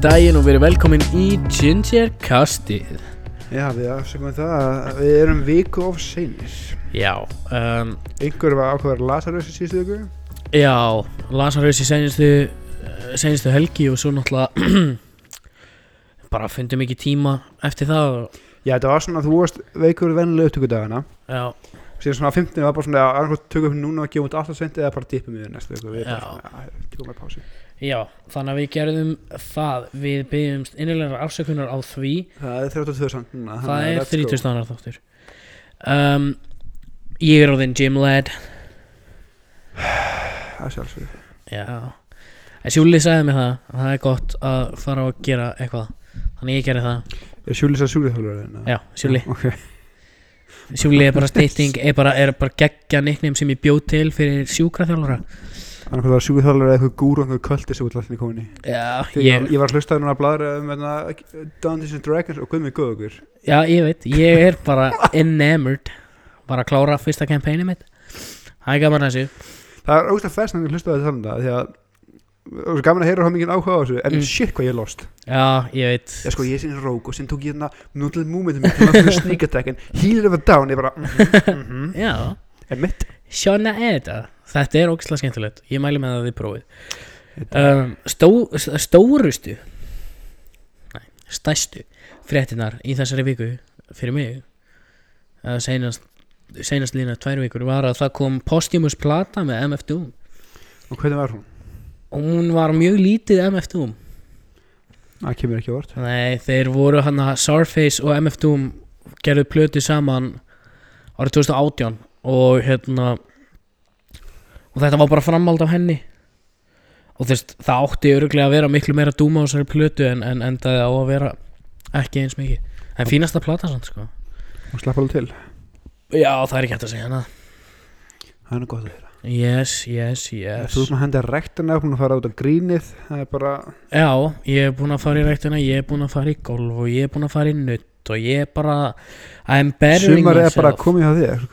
Daginn og verið velkomin í Ginger Castið Já, við afsökum það að við erum viku of seinir. Já, um, Einhver var ákveður Lazarus í síðustu viku? já, Lazarus í seinustu, helgi og svo náttúrulega bara fundum ekki tíma eftir það Já, þetta var svona að þú varst veikur vennilega upptökudagana. Já, Síðan svona á 15 var bara svona að annarkvæmt tökum við núna og gefum þetta alltaf seint eða bara dippum við næstu viku. Við Já. bara svona, já, tökum við pási já, þannig að við gerðum það. Við byggjumst innilegar afsökunar á því. Það er 32 samt núna Það er let's go. 30 stannar þáttur. Um, Ég er á þinn gym lad. Það er sjálfsög Já. En Sjúli sagði mig það að það er gott að fara og gera eitthvað. Þannig ég gerði það. Er sjúlis að sjúlið þjálfur Já, Sjúli Ok, Sjúli er bara stytting er bara, er bara geggja nickname sem ég bjóð til fyrir sjúkraþjálfara annarkvæmt var sjúlið þjálfur eða eitthvað gúru og eitthvað kvöldi sem við allir komin í Já, ég, ég, var að hlusta núna að bladra um hérna, Dungeons and Dragons og guð mig góð okkur. Já, ég veit Ég er bara enamored. Bara að klára fyrsta kampæni mitt. Það er gaman að þessu. Það er ógæslega fest að hlusta á þetta þannig að því að það er svo gaman að heyra hvað mikið áhuga á þessu en Mm. shit hvað ég er lost. Já, ég veit. Ég sko ég sinni rók og sem tók ég hérna nútil múmiðum mitt til að fyrir en healer of a down ég bara mhm, mhm, Já, er mitt svona er þetta Þetta er ógislega skemmtilegt. Ég mæli með það að þið prófið. Um, stó, Stórustu Nei, stærstu Fréttinar í þessari viku Fyrir mig uh, Seinast Seinast lína tvær vikur var að það kom Posthumous plata með MF Doom. Og hvernig var hún? hún var mjög lítið MF Doom. Það kemur ekki vort Nei, þeir voru hann að Sarface og MF Doom gerðu plötu saman árið 2018 og hérna og þetta var bara framhald af henni. Og þú veist, það átti öruglega að vera miklu meira Doom á þessari plötu en, en endaði á að vera ekki eins mikið. En fínasta plata sann sko. Og slapp alveg til. Já, það er ekki hægt að segja hana. Það er nú gott að heyra. Yes, yes, yes. Þú erum að henda rektina búin að fara út á grínið það er bara Já, ég er búinn að fara í ræktina, ég er búinn að fara í golf og ég er búinn að fara í nutt og ég er bara I'm bettering sumar er bara myself. komið hjá þér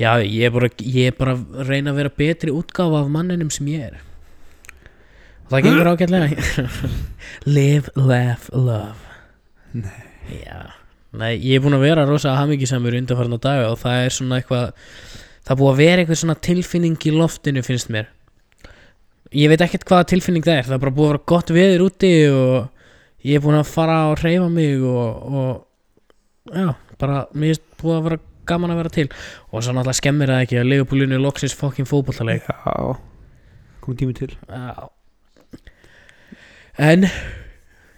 Já, ég er bara, ég er bara að reyna að vera betri útgáfa af manninum sem ég er. Og það gengur ágætlega. Live, laugh, love. Nei. Já, nei, ég er búinn að vera rosa hamingisamur undanfarna daga og það er svona eitthvað það er búið að vera eitthvað svona tilfinning í loftinu finnst mér. Ég veit ekkert hvaða tilfinning það er það er bara búið að vera gott veður úti og ég er búinn að fara og reyfa mig og, og já, bara mér er búið að vera gaman að vera til. Og svo náttúrulega skemmir það ekki að Leopoldinu er loksins fokkin fótballtaleg já komið tími til. Já. En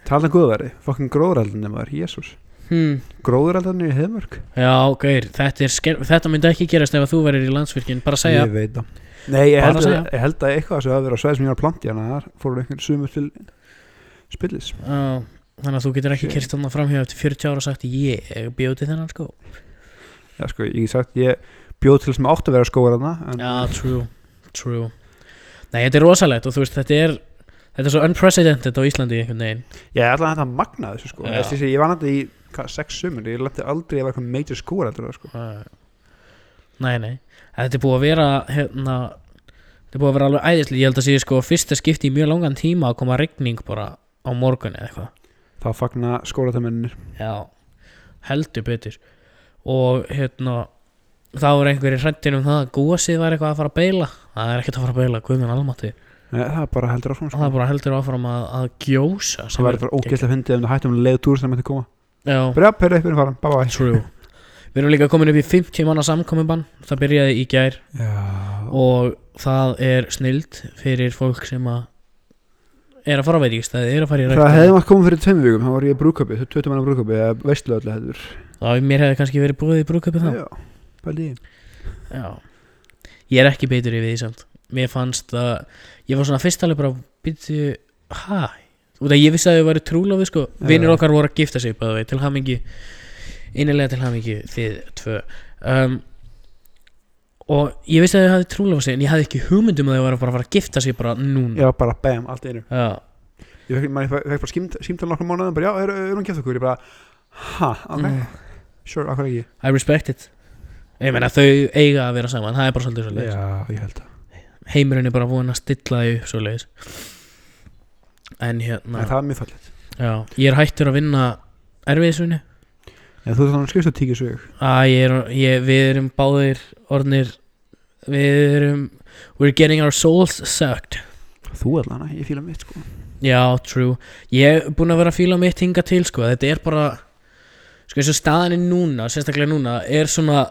tala um góðveri fokkin gróðuraldinni maður jésús hmm, gróðuraldinni í heimörk Já, gauður, þetta, er þetta myndi ekki gerast ef að þú verir í landsvirkjun bara segja. Ég veit það. Nei, ég held, að, ég held að eitthvað sem hafi verið á sveið sem ég var að planti hérna þar fóru einhvern sumur til spillis. Já, þannig að þú getur ekki kert þannig framhjá eftir 40 ára og sagt ég bjóti þennan sko Já, sko, ég get sagt, ég bjóð til sem átt að vera skóar hana en Já, true, true. Nei, þetta er rosalegt og þú veist, þetta er þetta er svo unprecedented á Íslandi einhvern veginn. Ég er alltaf að magna þessu sko. Já. Þessi, ég var náttúrulega í hvað, sex sumur ég lendi aldrei að vera eitthvað major heldur sko. Nei, nei. Þetta er búið að vera hérna Þetta er búið að vera alveg æðislega Ég held að sé sko fyrsta skipti í mjög langan tíma að koma regning bara á morgun eða eitthvað. Þá fagna skóratamenninir Já, heldur betur og hérna þá er einhverjir hrættin um það að gósið var eitthvað að fara að beila það er ekkert að fara að beila, guðminn almátti Nei, það er bara heldur áfram það sko. er bara heldur áfram að, að gjósa það verður bara ógeðslega fyndið ef það hættum að leiða túr sem þetta koma. Já, bara farin, bye bye true. Við erum líka komin upp í 50 manna samkominbann það byrjaði í gær. Já, og það er snild fyrir fólk sem að er að fara á veitíkstæði, að það hefði maður komið fyrir tveim vikum. Það var ég brúköpi, þú tveitum manna brúköpi þá mér hefði kannski verið búið í brúköpi þá. Já, bæli Já. Ég er ekki beitur yfir því samt. Mér fannst að Ég var svona fyrst alveg bara Býttu Hæ Út að ég vissi að þau væri trúlofi sko. Já. Vinir okkar voru að gifta sig bæði Til hamingi Innilega til hamingi Þið tvö. Um, Og ég vissi að þau hafði trúlofa sig En ég hafði ekki hugmyndum að þau væri bara að fara að gifta sig Bara núna. Já, bara bam, allt einu. Já, ég fekk, bara skímt, símtal nokkur mánuðum bara já, er, er hún gett okkur, ég bara ha, ok, Mm. Sure, okkur ekki? I respect it. Ég meina þau eiga að vera saman Það er bara svolítið svo já, ég held að Heimurinn er bara búin að stilla þau upp svo en hérna en það er mjög fallið já, ég er hættur að vinna erfiðisvinni en þú er þannig að skrifst að tíkja að ég er, við erum báðir orðnir við erum we're getting our souls sucked. Þú allan, ég fíla mitt sko. Já, true. Ég er búin að vera að fíla mitt hinga til sko. Þetta er bara sko eins og staðan er núna, sérstaklega núna er svona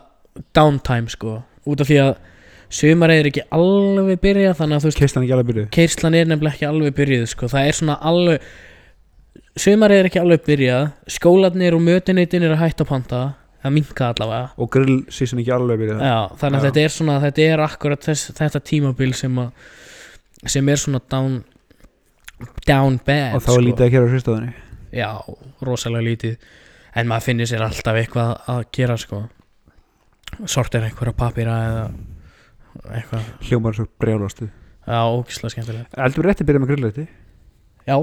downtime sko. Út af því að sumarið er ekki alveg byrjað þannig að þú veist keistan ekki alveg byrjuð. keirslan er nefnilega ekki alveg byrjuð sko. það er svona alveg sumarið er ekki alveg byrjað skólarnir og mötuneytin er að hætta að panta að minka allavega. Og grill síðan ekki alveg byrjuð Já, þannig að þetta er svona þetta er akkurat þess, þetta tímabil sem að sem er svona down down bad og þá er lítið að gera á skrifstofunni. Já, rosalega lítið en maður finnir sér alltaf eitthvað að gera sko. Sortir einhverja papíra eða eitthvað, hljómar svo brjálastu. Já, ógislega skemmtilega Eldur rétti byrja með grillrætti Já,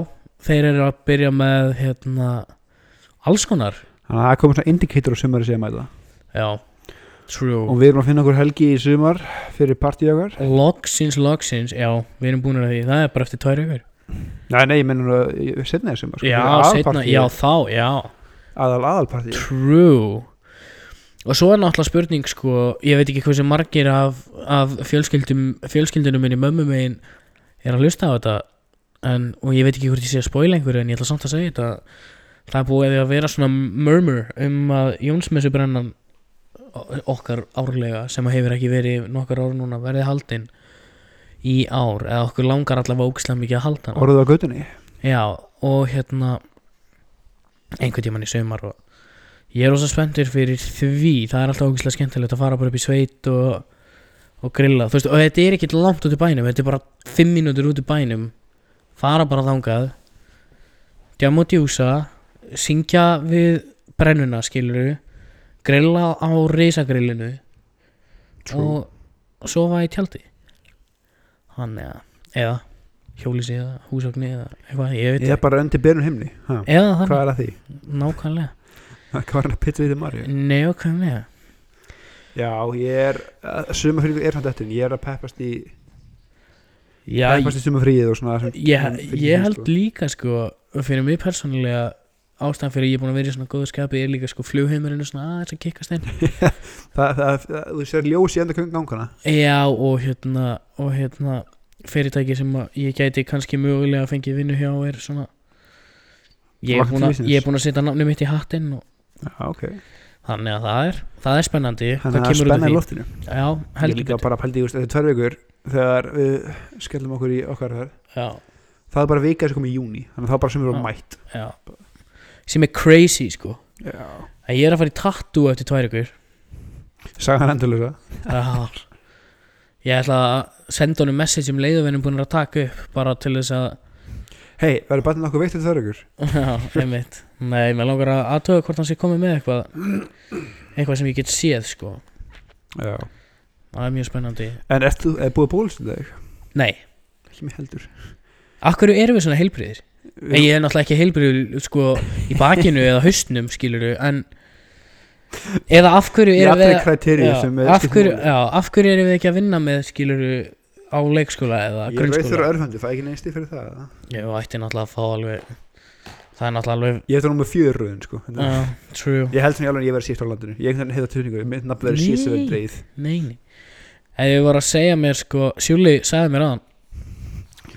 þeir eru að byrja með hérna alls konar. Þannig að það komið svona indicator á sumari sem mæta Já, true. Og við erum að finna okkur helgi í sumar fyrir partíögar Logsins, logsins, já, við erum búin að því. Það er bara eftir tvær ykkur Nei, nei, ég mennur að setna sumar sko, Já, setna, já, þá, já Aðal aðalpartí. True. Og svo er náttúrulega spurning sko Ég veit ekki hversu margir af, af fjölskyldum, fjölskyldunum minni mömmu megin er að hlusta á þetta en, og ég veit ekki hvort ég sé að spoila einhverju en ég ætla samt að segja þetta. Það er búið að vera svona murmur um að Jónsmessu brennan okkar árlega sem hefur ekki verið nokkar ár núna verið haldin í ár eða okkur langar allavega ógislega mikið að halda hana. Orðuð á götunni? Já, og hérna einhvern tímann í saumar og ég er rosa spenntur fyrir því. Það er alltaf ógeðslega skemmtilegt að fara bara upp í sveit og, og grilla. Veist, og þetta er ekki langt út í bænum þetta er bara 5 mínútur út í bænum. Fara bara þangað djama og djúsa syngja við brennuna skiluru grilla á risagrillinu True. og sofa í tjaldi. Hann eða eða hjólísi eða húsögni eða eitthvað, ég veit Ég er bara undir byrjun himni ha. eða þannig, Hvað er að því? nákvæmlega Hvað er hann að pizza við þið Mario? nákvæmlega Já, ég er Sumafríð er samt eftir Ég er að peppast í já, Peppast í sumafríð og svona sem- ég, ég því, held sko. líka sko fyrir mig persónulega ástæðan fyrir ég er búin að vera í svona góðu skapi er líka sko flugheimurinn svona aðeins að kikkast inn það, það, það, Þú sér ljós í enda gangana já og hérna og hérna fyrirtæki sem að ég gæti kannski mögulega að fengið vinnu hjá er svona ég er búin að, ég er búin að setja nafnum mitt í hattinn og Já, ok. þannig að það er það er spennandi Þannig að hvað kemur út spenna af í því. loftinu. Já, Ég líka bara pældi, veist, þetta er tvær vikur Þegar við skellum okkur í okkar þar já, Það er bara vika sem kom í júni Þannig að það er bara sem við erum mætt. Já. Sem er crazy sko. Já. Að ég er að fara í tattoo eftir tvær ykkur Sagan endurlega Já Ég ætla að senda honum message um leiðu við erum búin að taka upp bara til þess að Hei, verður barnið okkur veikt eftir tvær vikur? Já, einmitt. Nei, mér langar að aðtöga hvort hann sé komið með eitthvað eitthvað sem ég get séð sko. Já. Það er mjög spennandi. En ert þú, er búið bólst þig? Nei, Ekki mér heldur. Akkur erum við svona heilbriðir Ég er náttúrulega ekki heilbriður sko í bakinu eða haustnum skiluru en eða af hverju erum við já, sem er af, hverju, já, af hverju erum við ekki að vinna með skiluru á leikskóla eða Ég er grunnskóla og örfandi, fæ ekki neins stíð fyrir það? Ég ætti náttúrulega að fá alveg Það er náttúrulega alveg Ég ætti nú með fjör rauðin sko Þetta- uh, True. Ég held sem ég alveg að ég verði síst á landinu. Ég veginn heita tutningu Mitt nafn verður síst Nei. verið dreið Nei, nei. Ef ég var að segja mér sko Sjúli sagði mér aðan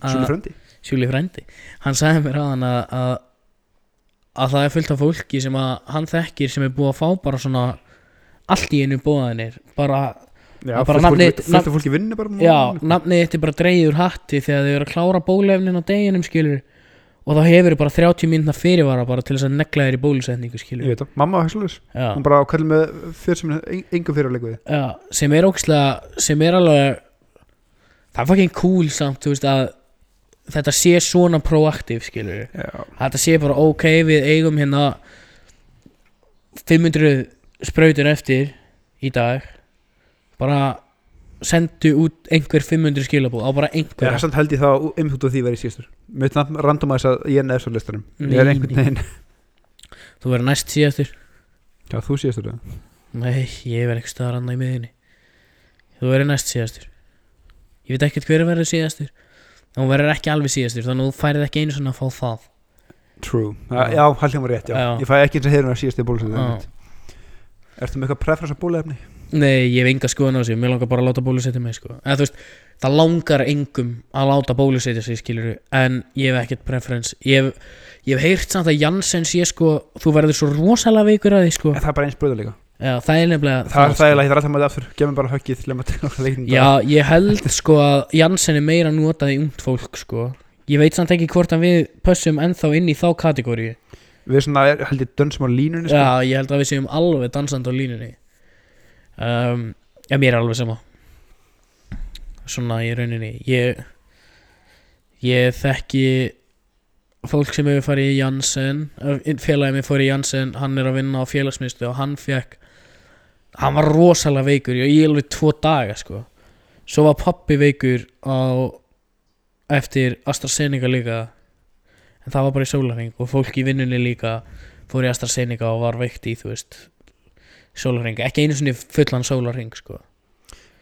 Sjóli frendi Sjúli frændi. Hann sagði mér aðan að, að að það er fullt af fólki sem að hann þekkir sem er búið að fá bara svona allt í einu bóðanir bara, Já, bara fullt nafnið- fólki- fullt af fólki vinnu bara já, nafnið þetta er bara dreigð úr hatti þegar þau eru að klára bólefnin á deginum skilur og þá hefur bara 30 mínúna fyrirvara bara til þess að negla þér í bólusetningu Ég skilur veit það, mamma já, Hún bara kallið með fyrir sem engum fyrir að leika við. Já, sem er ókslega sem er alveg það er fucking cool samt þú veist að þetta sé svona proaktiv skilur Já, þetta sé bara ok við eigum hérna 500 sprautur eftir í dag. Bara sendu út einhver 500 skilabúð á bara einhver samt held ég einmitt út af því verið síðastur. Mitt nafn randomæs að ég er neðst á listanum. Ég er Nei, einhvern nei. veginn. Þú verður næst síðastur. Já, þú síðastur það nei, ég verð ekki staðar annað í miðinni þú verður næst síðastur. Ég veit ekkert hver verður síðastur hún verður ekki alveg síðastur þannig að þú færið ekki einu svona að fá það True, Já. já, haldið var rétt, já. Já. Ég fæ ekki eins og heyrun að síðast í bólusetning Já. Ertu með eitthvað preference á bólefni? Nei, ég hef enga skoðan á þessu, mér langar bara að láta bólusetja mig sko. eða þú veist, það langar engum að láta bólusetja sig skilur en ég hef ekkert preference ég hef, heyrt samt að Janssen sé sko þú verður svo rosalega veikur að því sko það er bara eins bröða líka Já, það er nefnilega Það er sko. það, ég þarf alltaf maður aftur. Gef mér bara höggið til að maður til okkar leiknum Já, ég held sko að Janssen er meira notað í ungt fólk sko. Ég veit samt ekki hvort að við pössum ennþá inn í þá kategóri Við svona, er, held ég, dönsum á línunni sko. Já, ég held að við séum alveg dansandi á línunni. Um, Já, mér er alveg sama. Svona í rauninni Ég Ég þekki fólk sem hefur farið í Janssen félagið mér fór í Janssen hann er að vinna á félagsmiðstu og hann fekk hann var rosalega veikur í í alveg tvo daga sko. Svo var pappi veikur á eftir AstraZeneca líka. En það var bara í sólarheng og fólk í vinnunni líka fór í AstraZeneca og var veikt í þú veist sólarheng, ekki einu sinni fullan sólarheng sko.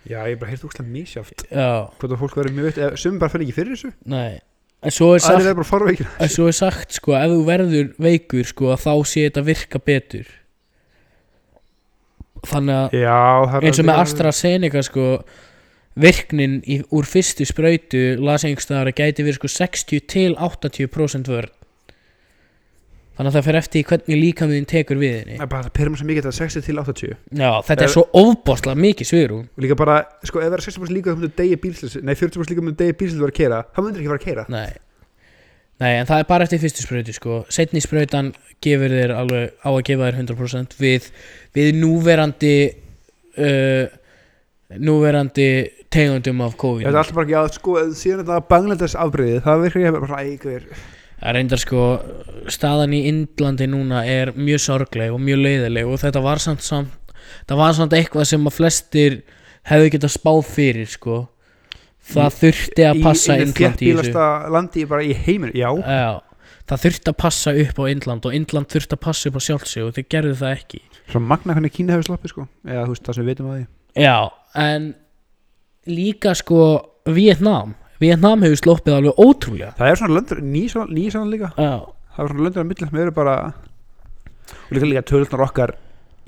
Já, ég hef bara heyrt úrslega mísjáft já, Hvort að fólk verður mjög veitt Sumum bara fyrir ekki fyrir þessu. Nei. En svo er sagt svo er sagt sko ef þú verður veikur sko þá sé þetta virka betur Þannig að eins og með AstraZeneca sko virknin í, úr fyrstu sprautu las einhverstaðar að gæti verið sko 60 til 80% vörn. Þannig að það fer eftir hvernig líkamðin tekur við henni. Er bara það perum svo mikið þetta 60 til 80 Já, þetta er Ef- svo ofbáslega mikið svigrúm. Og líka bara, sko, ef það er 60% líka um degi bílslis Nei, 40% líka um degi bílslis var að keira Það myndir ekki fara að keira Nei Nei, en það er bara eftir fyrstu sprautu sko. Setni sprautan gefur þér alveg á að gefa þér 100% við, við núverandi uh, núverandi tegundum af COVID. Þetta er alltaf bara ekki að, sko, síðan þetta Bangladesh afbreyðið Það virkar ég bara, æ, hver Það reyndar sko staðan í Indlandi núna er mjög sorgleg og mjög leiðileg og þetta var samt, samt það var samt eitthvað sem að flestir hefðu getað spáð fyrir sko það þurfti að passa Í Indland í þessu. landi bara í heiminu Já, Já, það þurfti að passa upp á Indland og Indland þurfti að passa upp á sjálfsig og þeir gerðu það ekki. Svo magna hvernig Kína hefur sloppið, sko. Eða, þú veist, það sem við veitum að því. Já, en líka sko Vietnam Vietnam hefur sloppið alveg ótrúlega. Það er svona löndur, ný svona, ný svona líka. Já, Það er svona löndur að milli sem eru bara Og líka líka tölurnar okkar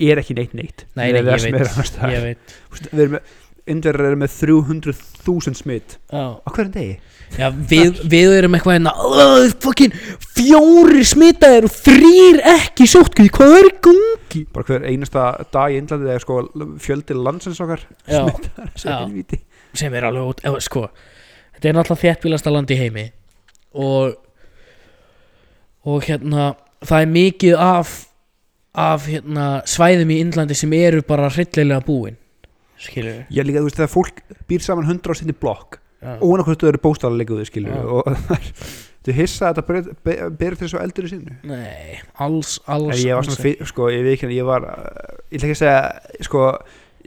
Er ekki neitt neitt. Nei, nei, það ég veit, ég veit. Við erum með Indverjar eru með 300.000 smitt Á hverjum degi? Já við, við erum eitthvað hérna "Ugh, fucking fjóri smitaðir og þrýr ekki sóttkvíð, hvað er í gangi? Bara hver einasta dag í Indlandi er sko fjöldi landsins okkar Já, smitaðar sem sem er alveg út, eða, sko þetta er náttúrulega þéttbílasta land í heimi og og hérna það er mikið af af hérna svæðum í Indlandi sem eru bara hryllilega búin skilur Ég líka, þú veist, þegar fólk býr saman 100 á sinni blokk við og hvort þú eru líka skilur Já. og þú hissa að þetta ber- ber til svo eldur í sinni. Nei, alls, alls ég var svona, fyr, sko, ég veit ekki ég var, uh, ég ætla ekki að segja sko,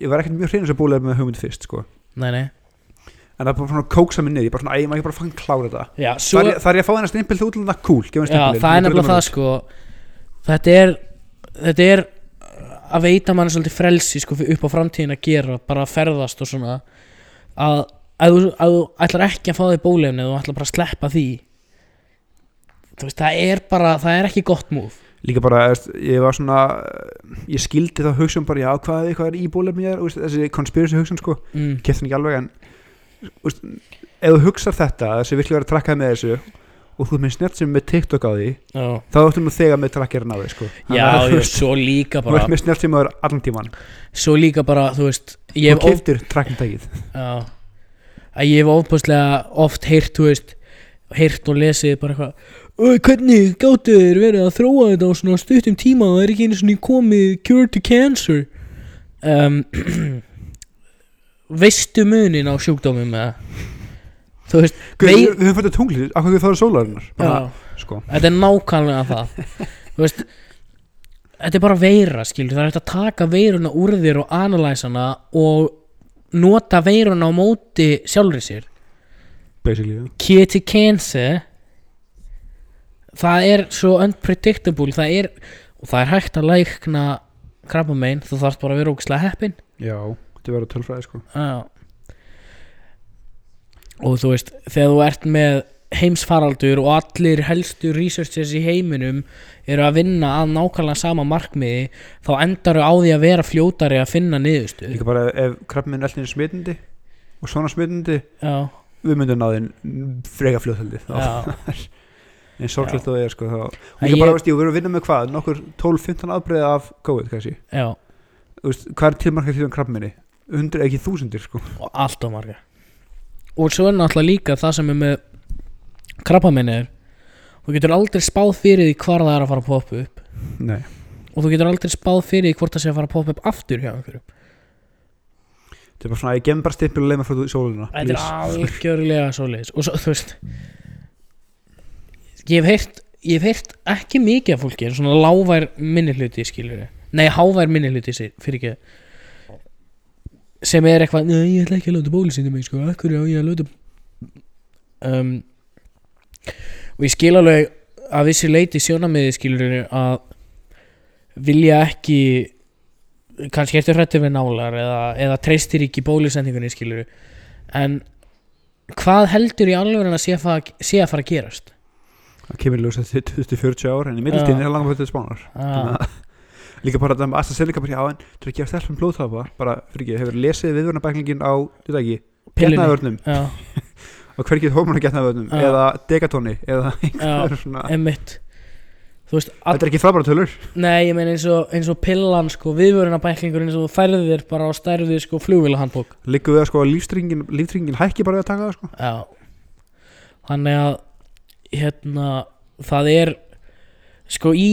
ég var ekkert mjög hreinur sem búlega með hugmynd fyrst, sko. Nei, nei. En það er bara svona kóksa mig niður, ég bara svona, æ, ég maður ekki bara fann klára þetta. Já, svo, þar, ég- þar ég að fá hennar stimpil þú útlanda cool, gefum Já, stimpilinn, það er nefnilega það sko. Þetta er Þetta er að veita mann svolítið frelsi sko upp á framtíðin að gera bara að ferðast og svona að að þú, að þú ætlar ekki að fá þig bólefni þú ætlar bara að sleppa því. Þú veist, það er bara það er ekki gott múf líka bara, ég var svona ég skildi þá hugsun bara, já, hvað, er- hvað er í bólefni ég er, veist, þessi conspiracy hugsun, sko mm. keftin ekki alveg, en veist, ef þú hugsar þetta, þessi virklega verið að trakkaði með þessu og þú með snett sem með TikTok á því Já, þá áttu nú þegar með trakkirinn á því, sko. Já, þú já, veist, svo líka þú bara ert með snett sem er allan tíman svo líka bara, þú veist þú hef, of, keftir trakkintækið að ég hef ofbúslega oft heyrt, þú veist heyrt og lesið bara eitthvað "Ö, hvernig gáttu þeir verið að þróa þetta á svona stuttum tíma? Og það er ekki einu svona komið cure to cancer. Um, veistu munin á sjúkdómum með þú veist, Guð, Vei- við, höfum fættið tunglið, af hverju það er sólarinnar bara, já, sko. Þetta er nákvæmlega það. Þú veist þetta er bara veira, skilur, það er hægt að taka veiruna úr þér og analæsa hana og nota veiruna á móti sjálfri sér. Basically, já. Kitty Cancer það er svo unpredictable. Það er, og það er hægt að lækna krabbamein, þú þarfst bara að vera ógislega heppin já, þetta verður tölfræði, sko. Já. Og þú veist, þegar þú ert með heimsfaraldur og allir helstu researchers í heiminum eru að vinna að nákvæmlega sama markmiði þá endar á því að vera fljótari að finna niðurstu líka bara ef krabbminn er allir smitandi og svona smitandi já, við myndum náðin freka fljóðhaldi já, en sorglegt það er sko þá. Líka bara, ég- veist, ég, við erum að vinna með hvað? Nokkur 12-15 afbreyða af COVID kannski? Veist, hvað er tilmarkað um krabbminni hundru, ekki þúsundir sko. Og allt á marga og svo er náttúrulega líka það sem er með krabbamenni er þú getur aldrei spáð fyrir því hvar það er að fara að poppa upp. Nei, og þú getur aldrei spáð fyrir því hvort það sé að fara að poppa upp aftur hjá einhverjum. Þetta er bara svona ég gem bara stimpil og leið mér frá sóluna þetta er algjörlega svoleiðis. Og svo, þú veist ég hef heyrt ég hef heyrt ekki mikið af fólki svona lágvær minnihluti skilur nei, hávær minnihluti fyrir ekki sem er eitthvað nei, ég ætla ekki að láta bólusinni mig sko, akkur á ég að láta um, og ég skil alveg að vissi leiti sjónamiði skilur að vilja ekki kannski ertu hrættur við nálar eða, eða treystir ekki bólusendingunni skilur en hvað heldur í alveg að sé að, fara, að að gerast? Það kemur ljós eftir 20-40 ár en í middelstíðin Já. er langar fyrir spánar. Ah, líka bara þetta með AstraZeneca bara já en þú er ekki að stelpum blóðtapa bara fyrir ekki hefur lesið viðvörnabæklingin á þetta ekki getnaðvörnum og hverkið hormónu getnaðvörnum Já. eða degatóni eða einhver svona emmitt þú veist, þetta er ekki frábæra tölur. Nei, ég meina eins og, eins og pillan sko, viðvöruna bæklingur eins og þú færðir þér bara á stærði sko flugvélahandbók. Líka við að sko líftringin, hækki bara við að taka það sko. Já. Þannig að hérna það er sko í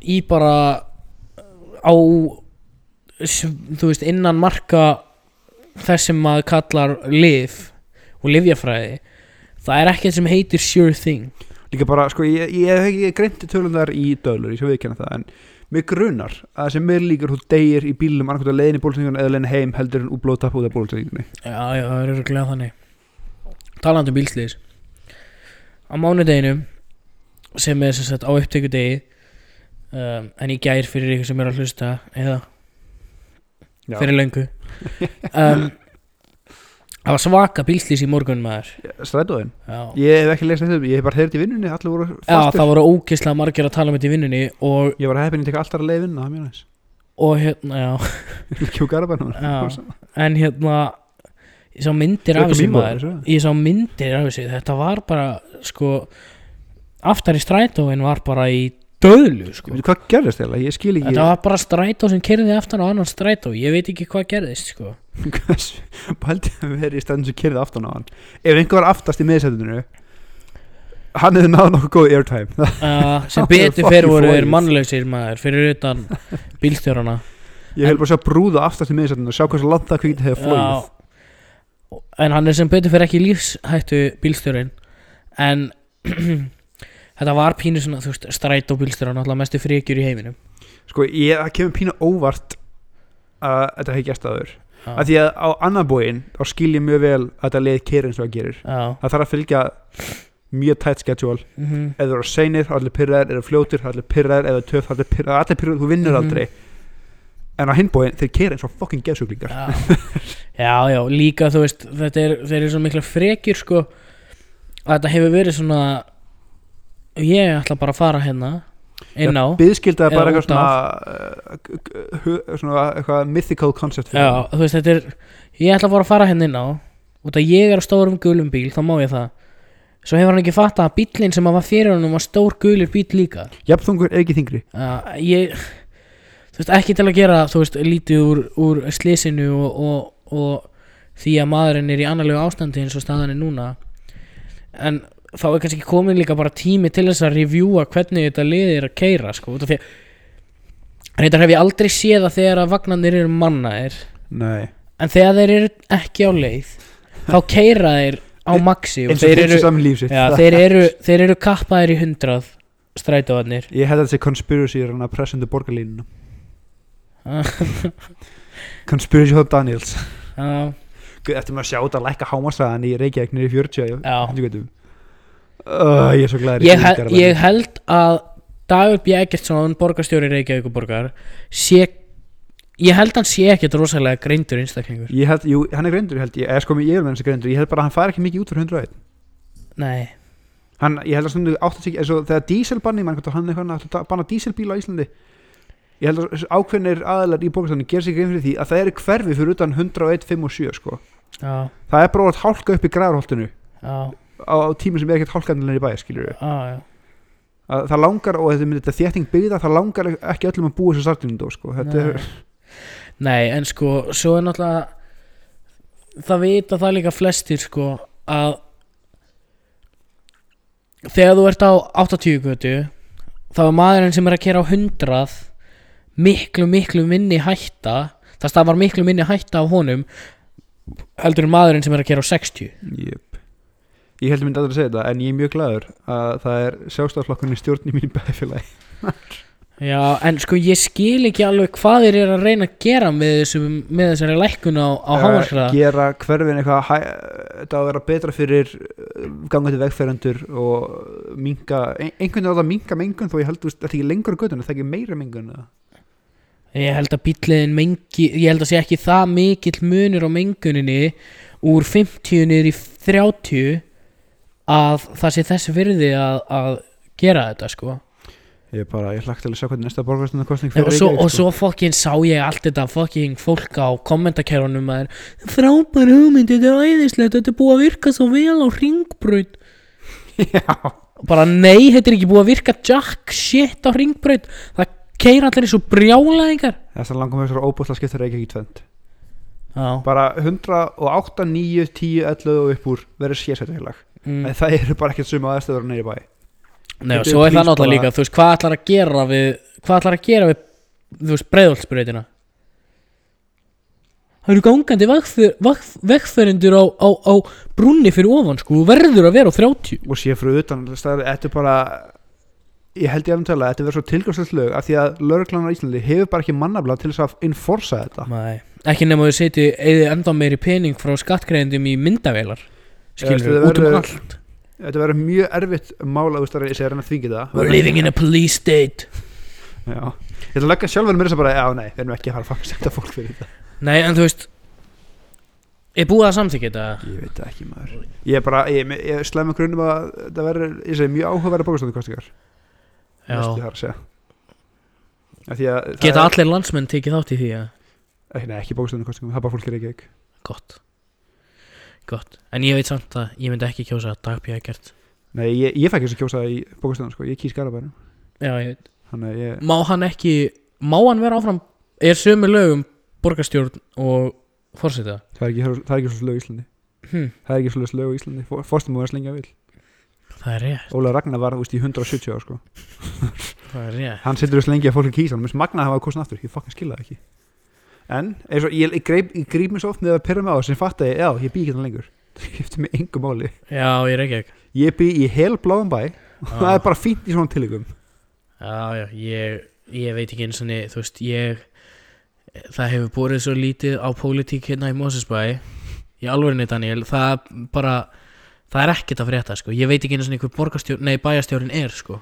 í bara á þú veist innan marka þess sem maður kallar lif og livjafræði það er ekkert sem heitir sure thing. Líka bara sko ég, ég hef ekki greinti tölundar í dölur, ég sé viðkjanna það en mig grunar að þessi mér líkur þú deyir í bílum annarkvæmt að leiðin í bólsendingun eða leiðin heim heldur en útblóðtap út af bólsendingunni Já, já, það er örgulega þannig. Talandi um bílslýs Á mánudeginum sem er sem sagt á upptöku degi um, en í gær fyrir ykkur sem er að hlusta eða? Fyrir löngu. Um, Það var svaka bílslýs í morgun maður. Strætóðin, Já, ég hef ekki lesið þetta ég hef bara heyrðið í vinnunni, allir voru já fastir. það voru ógislega margir að tala um þetta í vinnunni og, ég var heppin að teka alltaf að leið vinna, það er mjög næst og hérna, já. Já. en hérna ég sá myndir af þessu maður. ég sá myndir af þessu. Þetta var bara sko aftar í strætóin var bara í döðlu sko. Hvað gerðist eða, ég skil ekki þetta var bara strætó sem kerði aftan á annan strætó. Ég veit ekki hvað gerðist sko. Pældi að vera í stæðin sem kyrði aftan á hann? Ef einhver var aftast í miðsætinu hann hefði náð nokkuð góð airtime. Uh, sem er betur fyrir voru flogið. mannlausir maður fyrir utan bílstjórana. Ég vil bara sjá brúða aftast í miðsætinu og sjá hversu langt það kvíkti hefur flóið en hann er sem betur fyrir ekki lífshættu bílstjórin en þetta var pínu svona þú veist strætó bílstjóran alltaf mestu fríkjur í heiminum sko ég, það kemur pínu óvart að þetta hefði gert aður Já. af því að á annan bóin þá skil ég mjög vel að þetta leið keri eins og það gerir Já. það þarf að fylgja mjög tætt schedule Mhm. ef þú eru seinir, þá allir pyrraðir, þú fljótir þá allir pyrraðir, þú töf, þá allir pyrraðir allir pyrraðir, þú vinnur Mhm. aldrei en á hinbóin, þeir keri eins og fucking geðsuglingar já. já, já, líka þú veist þetta er, þeir eru svo mikla frekjur sko að þetta hefur verið svona ég ætla bara að fara hérna inn á byðskilda er bara eitthvað svona, uh, hu- svona eitthvað mythical concept já, hann. þú veist þetta er ég ætla bara að fara hérna inn á út að ég er á stórum gulum bíl, þá má ég það. Svo hefur hann ekki fattað að bíllinn sem að var fyrir honum var stór gulur bíl líka. Jafnþungur ekki þingri uh, ég þú veist ekki til að gera þú veist lítið úr, úr slísinu og, og, og því að maðurinn er í annarlegu ástandi eins og staðan er núna. En þá er kannski komin líka bara tími til þess að revjúa hvernig þetta liðir að keira sko út af því að reyndar hef ég aldrei séð að þegar að vagnarnir eru mannaðir nei. en þegar þeir eru ekki á leið þá keira þeir á maxi og þeir eru, já, þeir eru þeir eru kappaðir í hundrað strætóðarnir ég held að þetta sé conspiracy er hann að pressendu borgarlínuna. Conspiracy hjá Daniels. Já, eftir maður að sjá þetta að lækka hámasaðan í Reykjavík niður í 40 Já. Uh, ég er svo glæður ég, hel, ég held að Dagur B. Eggertsson borgarstjóri Reykjavíkuborgar sé ég held hann sé ekkert rosalega greindur einstaklingur. Ég held, jú, hann er greindur held ég, eða sko er með hans greindur, ég held bara að hann fær ekki mikið út fyrir 101 nei, hann, ég held að stundu átt að segja eins og þegar díselbanni, mann hann er eitthvað að banna díselbíla á Íslandi. Ég held að ákveðnir aðalar í bókastöðunum ger sig grein fyrir því að það eru hverfi fyrir utan 101, 5 og 7 sko. já, það er bara að hálka upp í græðarholtinu já, á, á tímum sem er ekkert hálkandilega í bæði skilur já, já. Að það langar og þetta, þetta þétting byggða það langar ekki öllum að búa þessu sartinundó sko. er, Nei, en sko, svo er náttúrulega það vita það líka flestir sko að þegar þú ert á 80 götu þá er maðurinn sem er að kera á 100 miklu, miklu minni hætta það stafar miklu minni hætta af honum heldur en maðurinn sem er að kera á 60 jöp ég held að myndi aldrei að segja þetta en ég er mjög glaður að það er sjálfstaflokkurinn í stjórn í mínu bæðfélagi Já, en sko ég skil ekki alveg hvað þeir eru að reyna að gera með, þessum, með þessari lækkun á, á hámarskraða gera hverfin eitthvað þetta á að vera betra fyrir uh, gangandi vegferendur og minga, einhvern veginn á það að minga mengun þó ég held að þetta ekki lengur göttunum það er ekki meira mengun? Ég held að bíliðin mengi Ég held að sé ekki það mikill munur á menguninni Úr 50 niður í 30 Að það sé þess virði að, að gera þetta sko. Ég bara, ég hlagt til að sjá hvernig næsta borgarstundakostning og svo, sko. og svo fokkin sá ég allt þetta fokkin fólk á kommentarkerunum að er frábær hugmynd, þetta er æðislegt þetta er búið að virka svo vel á ringbraut já, bara nei, þetta er ekki búið að virka jack shit á ringbraut það keira allir eins og brjálæðingar. Þess að langum þessar óbúsla skiptur ekki ekki tvend já, bara 108, 9, 10, 11 og upp úr verður sérsættilag mm. en það eru bara ekkert suma aðstöður neyri bæ Nei, og svo er það náttúrulega líka, þú veist, hvað ætlar að gera við hvað ætlar að gera við, þú veist, breiðholtsbreytina það eru gangandi vegferendur á, á, á brúnni fyrir ofan, sko, þú verður að vera á 30 og sé fyrir utan staðar, þetta er bara ég held ég að um tala, þetta verður svo tilgangslegt lög af því að lögreglan á Íslandi hefur bara ekki mannabla til þess að enforsa þetta Nei. ekki nema þau seti eða enda meiri pening frá skattgreðendum í myndavélar skilur, út um allt? Þetta verður mjög erfitt veist að segja að þvingi það. We're living in a police state. Já. ég ætla að leggja sjálfur mér þess að bara, já nei, við erum ekki að fara að setja fólk fyrir þetta. Nei, en þú veist er búið að samþykja þetta? Ég veit ekki maður. Ég er bara, ég, ég, slæmi grunum að það verður, ég segi, mjög áhugaverða bókastöndukostingar Já, geta allir landsmenn tekið þátt í því að nei, ekki bókastöndukostingum, það bara fólk er ekki ekki Gott Gott. En ég veit samt að ég myndi ekki kjósa dagbjörn ekkert nei, ég, ég fæ ekki þess að kjósa í bókastöndun sko, ég kýs garabærum Já, ég veit. Að ég, Má hann ekki Má hann vera áfram Er sömu lögum borgarstjórn og fórseta það er ekki, það er ekki svo lög í Íslandi. Hm, það er ekki svo lög í Íslandi, fórstum múið að slengja vil Það er rétt. Óla Ragnar var, veist, í 170 ára sko. Það er rétt. Hann setur þess lengi að fólk er kýsa hann minnst magna að hafa kosin aftur, ég fucking skilja það ekki en, og ég, ég, greip, ég gríp mér svo oft með að pyrra mig á sem fatt að ég, já, ég bý ekki þannig lengur. Það skiptir mig engu máli. Já, ég er ekki. Ekki ég bý í hel bláum bæ. Og það er bara fínt í svona tilíkum Já, já, ég, ég veit ekki eins og niður, þú veist, ég það hefur borið svo lítið á pólitík hérna í Mosesbæ í alvörinni Daniel, það bara það er ekkert að frétta, sko, ég veit ekki eins og hver borgarstjórn, nei, bæjarstjórn er, sko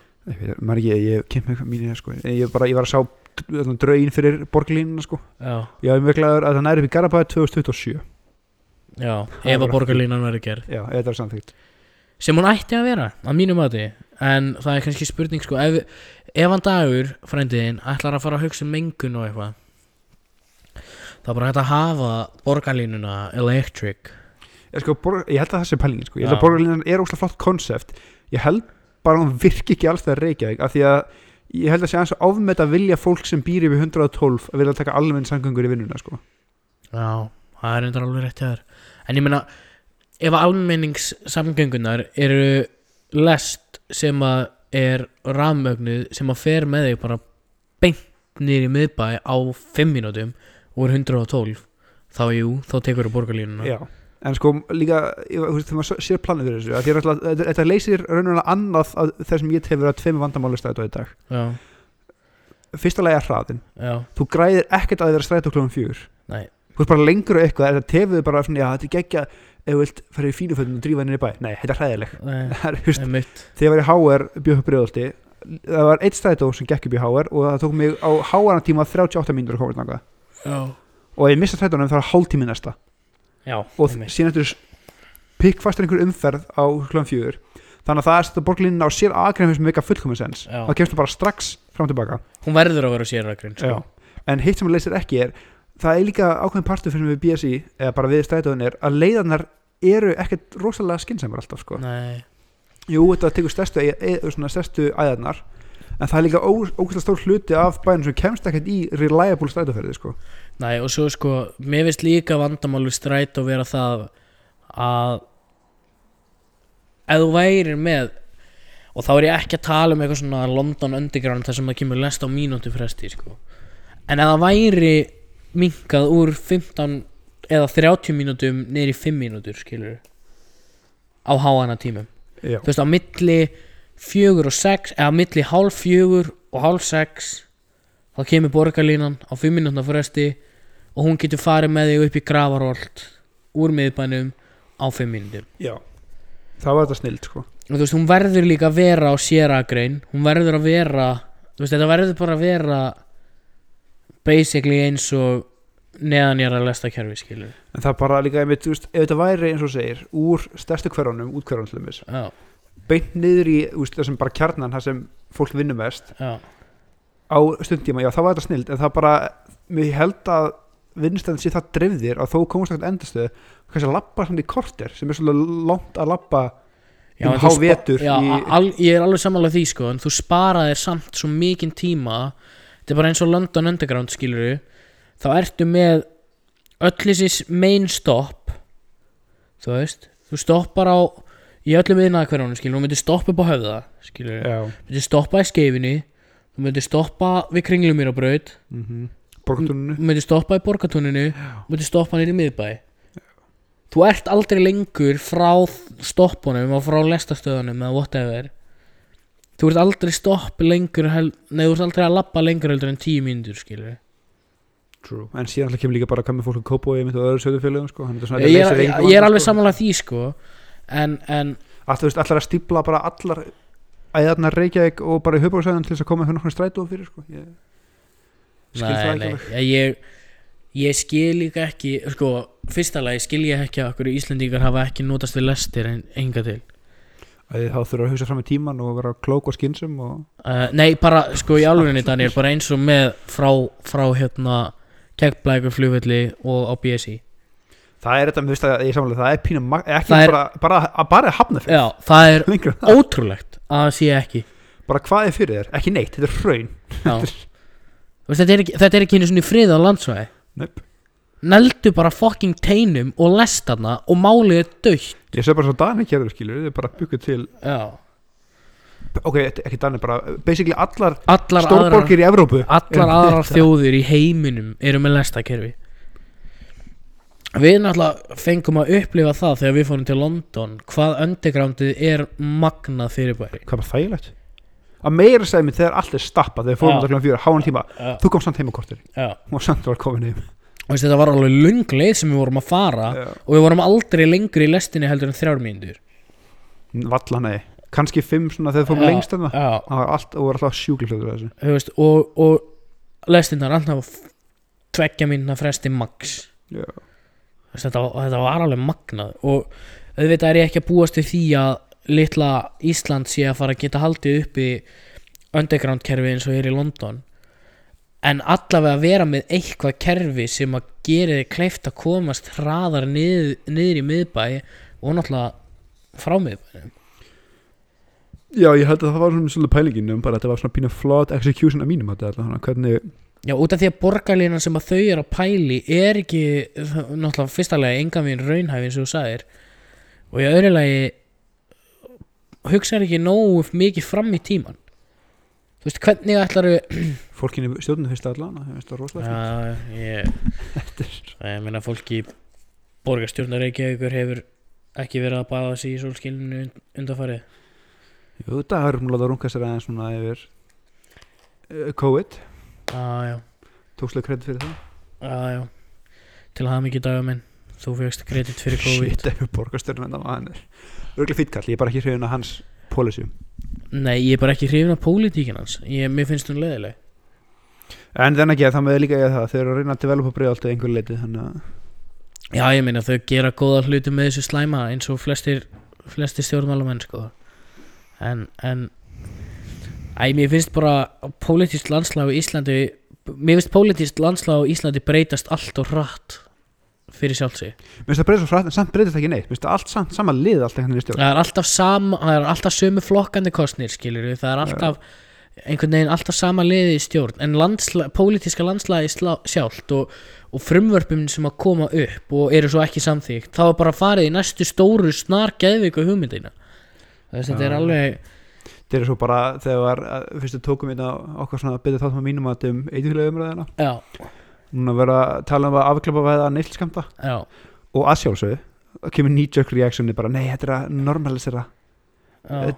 maður ekki, ég kemur eitthvað mínu sko. ég, bara, ég var að sjá d- draugin fyrir borgarlínuna sko. Já, ég mjög glæður að það næri upp í Garabæði 2027 já, Það ef var að borgarlínan verður gerð já, þetta er samþýgt sem hún ætti að vera, að mínu mati en það er kannski spurning, sko ef, ef hann dagur, frændiðin, ætlar að fara að hugsa um mengun og eitthvað þá er bara hægt að hafa borgarlínuna electric ég, sko, borg, ég held að það sé pælingin sko. ég held Já. að borgarlínan er óslega flott konsept ég held bara hún virki ekki alls það Reykjavík af því að ég held að sé aðeins að ofmeta vilja fólk sem býr yfir 112 að vilja taka almenn sangangur í vinnuna sko. Já, það er reyndar alveg rétt hjá þér. En ég meina, ef almenningssamgöngunar eru lest sem að er rafmögnuð sem að fer með þig bara beint í miðbæ á 5 mínútum og er 112 þá jú, þá tekur þú borgarlínuna. Já, en sko líka þegar maður sér planið fyrir þessu er alltaf, þetta, leysir raunverulega annað af þess sem ég hefur að tveim vandamáli stæðu í dag. Já, fyrsta lagi er hraðin, já, þú græðir ekkert að þið vera strætó klóðum fjör nei. Þú veist bara lengur og eitthvað, þetta tefur bara svona, já, þetta er geggja ef þú vilt fara í fínufötum og drífa henni í bæ. Nei, þetta er hræðileg Það er, það er þegar ég var í HR bjóð upp breyðaldi það var eitt strætó sem gekk upp í HR og það tók mig á HR tíma 38 mínútur og ég missa strætónum þá er hálftími næsta já og síðan eftir pikkfastur einhver umferð á klukkan fjögur þannig að það er að setja borgarlínuna á sér aðgreifum sem meika fullkomið sens Já. þá kemstu bara strax fram og tilbaka hún verður að vera sérakrin sko. Já. en hitt sem að leysir ekki er það er líka ákveðin partur fyrir við BSI eða bara við strætóðin er að leiðarnar eru ekkert rosalega skynnsamar alltaf sko. Nei, jú, þetta tekur stærstu, stærstu æðarnar en það er líka ó- ógeðslega stór hluti af bænum sem kemst ekkert í reliable strætóferði sko. Nei, og svo sko mér finnst líka vandamálu stræt og vera það að ef þú værir með og þá er ég ekki að tala um eitthvað svona London Underground þar sem það kemur lest á mínútu fresti sko. en ef það væri minkað úr 15 eða 30 mínútum í 5 mínútur skilur á háana tímum Já. þú veist á milli fjögur og sex eða á milli hálf fjögur og hálf sex þá kemur borgarlínan á 5 minútna fresti og hún getur farið með þig upp í gravarholt úr miðbænum á 5 mínútum Já. það var þetta snild sko. og þú veist hún verður líka að vera á séragrein hún verður að vera þú veist þetta verður bara að vera basically eins og neðanjara lestakerfi skilur en það er bara líka einmitt, þú veist, ef þetta væri eins og segir úr stærstu hverjónum, út hverjónum til þess beint niður í þú veist, þessum bara kjarnan það sem fólk vinnur mest já, á stundtíma, já það var þetta snild en það bara, mér held að vinnstæðin sé það dreifðir að þó komast ekkert endastöð, kannski að labba samt í korter sem er svolítið langt að já Um þú hávetur ég er alveg samanlega því sko en þú sparaðir samt svo mikinn tíma. Þetta er bara eins og London Underground skilur þá ertu með öll þessi main stop þú veist. Þú stoppar á í öllum viðnaðakverjónum skilur þú myndir stoppa upp á höfða skilur já, myndir stoppa í skeifinni þú myndir stoppa við kringlumýrabraut mm -hmm. borgartuninu þú myndir stoppa í borgatúninu myndir stoppa nýri miðbæ þú ert aldrei lengur frá stoppunum og frá lestastöðunum eða whatever þú ert aldrei stopp lengur nei þú ert aldrei að labba lengur heldur en tíu mínútur skilur True. en síðan alltaf kemur líka bara að koma fólk að kópa og öðru sögðufélögum sko. ég, er- engu ég er alveg sko. samanlega því sko en, en Allt, þú veist, allar að stípla bara allar æðarnar Reykjavík og bara í höfbruksæðan til þess að koma eitthvað nokkrum strætó fyrir sko. ég nei, nei, alveg. ég, ég, skil líka ekki sko, fyrsta lagi skil ég ekki að okkur Íslendingar hafa ekki notast við lestir en enga til. Að þá þurfa að hugsa fram í tíman og vera klók og skinsum og Uh, nei, bara sko í alvörinni Daniel bara eins og með frá, frá hérna kekkblækur flugvelli og á BSI það er þetta, þú veist að ég samanlega það er pínu, mag- ekki Það er- bara, bara, að bara hafna fyrir. Já, það er það. ótrúlegt að það sé ekki. Bara hvað er fyrir þér, ekki neitt, þetta er. Þú veist, þetta, er ekki, þetta er ekki einu svona í frið á landsvæði. Neip. Neldu bara fucking teinum og lest þarna og málið er dögt ég sé bara svo Dani kjærður skilur, þið er bara bygguð til Já. Ok, ekki Dani, bara basically allar Allar aðrar, stórborgir í Evrópu. allar aðrar þjóðir í heiminum eru með lestakerfi Við náttúrulega fengum að upplifa það þegar við fórum til London hvað undergroundið er magnað fyrirbæri. Hvað bara þægilegt að meira segja mig þegar allt er stappað þegar við fórum þetta klokkan fjögur, háan tíma Já, þú komst samt heim á kortir já. Og samt var komin heim. Og veist, þetta var alveg lung leið sem við vorum að fara Já. og við vorum aldrei lengur í lestinni heldur en þrjár mínútur. Valla nei, kannski fimm svona þegar við fórum Já, lengst en það Já, það var allt, og var alltaf sjúkliflöður þessu. Þú veist, og, og lestinnar alltaf tveggja mínuna fresti max. Já. Þú veist, þetta, var- þetta var alveg magnað. Og auðvitað er ég ekki að búast við því að litla Ísland sé að fara að geta haldið uppi underground kerfi eins og er í London. En allavega vera með eitthvað kerfi sem að gera þið kleift að komast hraðar niður, niður í miðbæ og náttúrulega frá miðbænum. Já, ég held að það var svona svolítið pælingin um bara að þetta var svona pínu flawed execution af mínum þetta þannig hvernig, Já, út af því að borgarlínan sem að þau eru að pæli er ekki, náttúrulega fyrsta lagi enga mín raunhæfi eins og þú sagðir. Og í öðru lagi hugsaður ekki nógu mikið fram í tíman Þú veist, hvernig ætlar fólkinni stjórnum fyrst allan það finnst það rosalega Já, ég Ég meina fólki borgarstjórnar Reykjavíkur hefur ekki verið að baða sig í sólskilinu undanfarið. Jú, þetta er um að runga sér aðeins svona yfir uh, COVID. Já, já, tókslega kredit fyrir það? Já, já. Til að hafa mikið daga minn. Þú fegst kredit fyrir COVID. Shit, ef við borgarstjórnum en það hann er örgulega fýtt kall, ég er bara ekki hrifin að hans policy. Nei, ég er bara ekki hrifin af pólitíkin hans. Ég, Mér finnst hún leðileg en þennan ekki það með líka eiga það. Þeir eru að reyna að developa breyðalt að einhver leiti þannig að Já, ég meina þau gera góða hluti með þessu slæma eins og flestir, flestir stjórnmálamenn sko. en, en Æ, mér finnst bara pólitískt landslag á Íslandi mér finnst pólitískt landslag á Íslandi breytast allt og hratt fyrir sjálfsig Mér finnst það breytast svo samt breytast það ekki neitt. Mér finnst það allt samt, sama lið allt einhvern veginn í stjórn. Það er alltaf sama, það er alltaf sömu flokkandi kostnir skilur það er alltaf einhvern veginn alltaf sama liði í stjórn en landsla, pólitíska landslagi slá- sjálft og, og frumvörpum sem að koma upp og eru svo ekki samþýgt þá er bara farið í næstu stóru snar geðviku hugmyndina. Þess að þetta er alveg Þeir eru svo bara þegar var, að- fyrst við tókum hérna okkar svona byrja þáttum að mínum að um eitthvað umræðina já, Núna vera að tala um að afklappa veða neilskamta og að sjálfsögðu það kemur knee-jerk reactioni bara nei, þetta er að normalisera.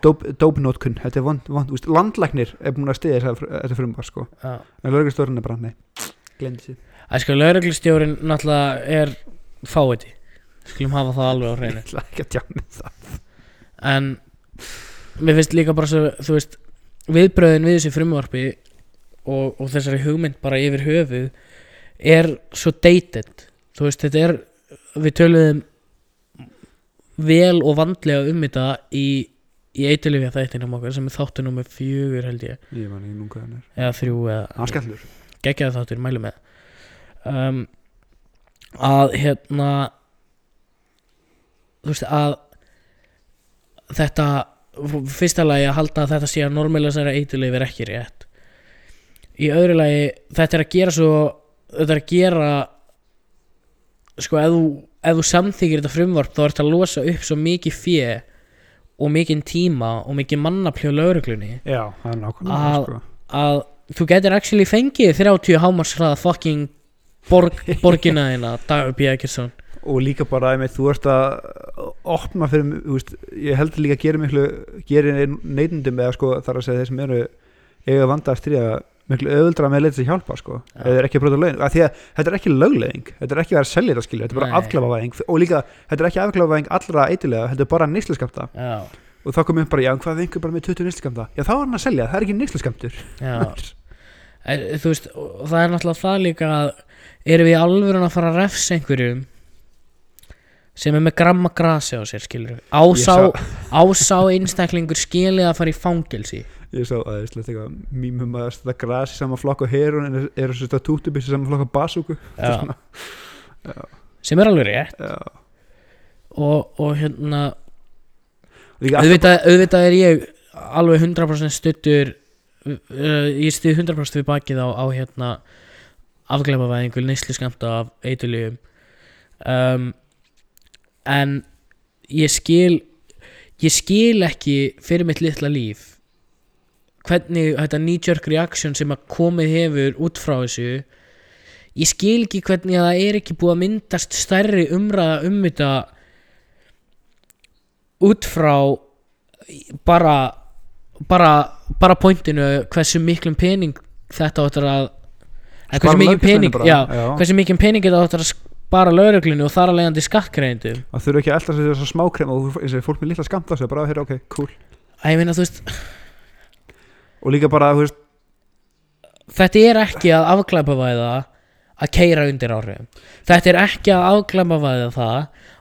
Dope notkun, þetta er vond, vond úst, landlæknir er búin að stiða þessa- þetta frumvar sko, já. en lögregstörun er bara nei, glemdi sér Það sko, lauruglustjórin náttúrulega er fáiði skulum hafa það alveg á hreinu. Ætla ekki að tjána það. En mér finnst líka bara svo þú veist, viðbröðin við þessu frumvarpi og, og þessari hugmynd bara yfir höfuð er svo dated. Þú veist, þetta er við töluðum vel og vandlega um þetta í, í eitilifja þættinum okkar sem er þáttu nummer fjögur held ég. Ég ekki núna hvað hann er. Eða þrjú eða geggjaði þáttur, mælu með. Um, að hérna þú veist að þetta fyrsta lagi að halda að þetta sé að normalisera eiturleif er ekki rétt. Í öðru lagi þetta er að gera svo þetta er að gera sko ef þú, ef þú samþykir þetta frumvarp þá er þetta að losa upp svo mikið fjö og mikið tíma og mikið mannafli á lauruglunni já, það er nákvæmlega Að- sko. að þú getur actually fengið 30 hámarsraða fucking borg, borgina þína Dagur B. Ekkerson og líka bara einmitt, þú ert að opna fyrir, veist, ég heldur líka að gera gera neytundum eða sko þar að segja þeir sem eru eiga vanda að stríða miklu auðvöldra með að leita sér hjálpa sko, Já. eða ekki að brota lögin að því að þetta er ekki lögleðing, þetta er ekki að vera selja þetta skilja, þetta er bara afklafavæðing og líka, þetta er ekki afklafavæðing allra eitilega þetta er bara nýsluskamta já, og þá komum við bara, já, hvað vingur bara með 20 nýsluskamta já, þá er hann að selja, það er ekki en, þú veist, það er náttúrulega það líka að erum við alveg að fara að refsa einhverjum sem er með gramma grasi á sér skilur ásá, ásá einstaklingur skilið að fara í fangelsi. Ég sá að það er eitthvað mýmum að þetta grasi saman flokk og herun en er þetta tútubissi saman flokk og basúku. Sem er alveg rétt. Og, og hérna auðvitað, auðvitað er ég alveg 100% stuttur uh, ég stið 100% við bakið á, á hérna afgleipavæðingu neyslu skamta af eitulíum um, en ég skil ég skil ekki fyrir mitt litla líf hvernig þetta knee-jerk reaction sem að komið hefur út frá þessu ég skil ekki hvernig að það er ekki búið að myndast stærri umræða um þetta út frá bara bara, bara pointinu hversu miklum pening þetta áttur að hversu mikið pening já, já. pening þetta áttur að spara lauruglunni og þar að leiðandi skattgreindum að þurfa ekki að elda sér þess að smákrem og og fólk með lilla skamta sér bara, hér, ok, cool. Að ég meina þú veist og líka bara, þú veist, þetta er ekki að afglæpavæða að keira undir áhrifum. Þetta er ekki að afglæpavæða það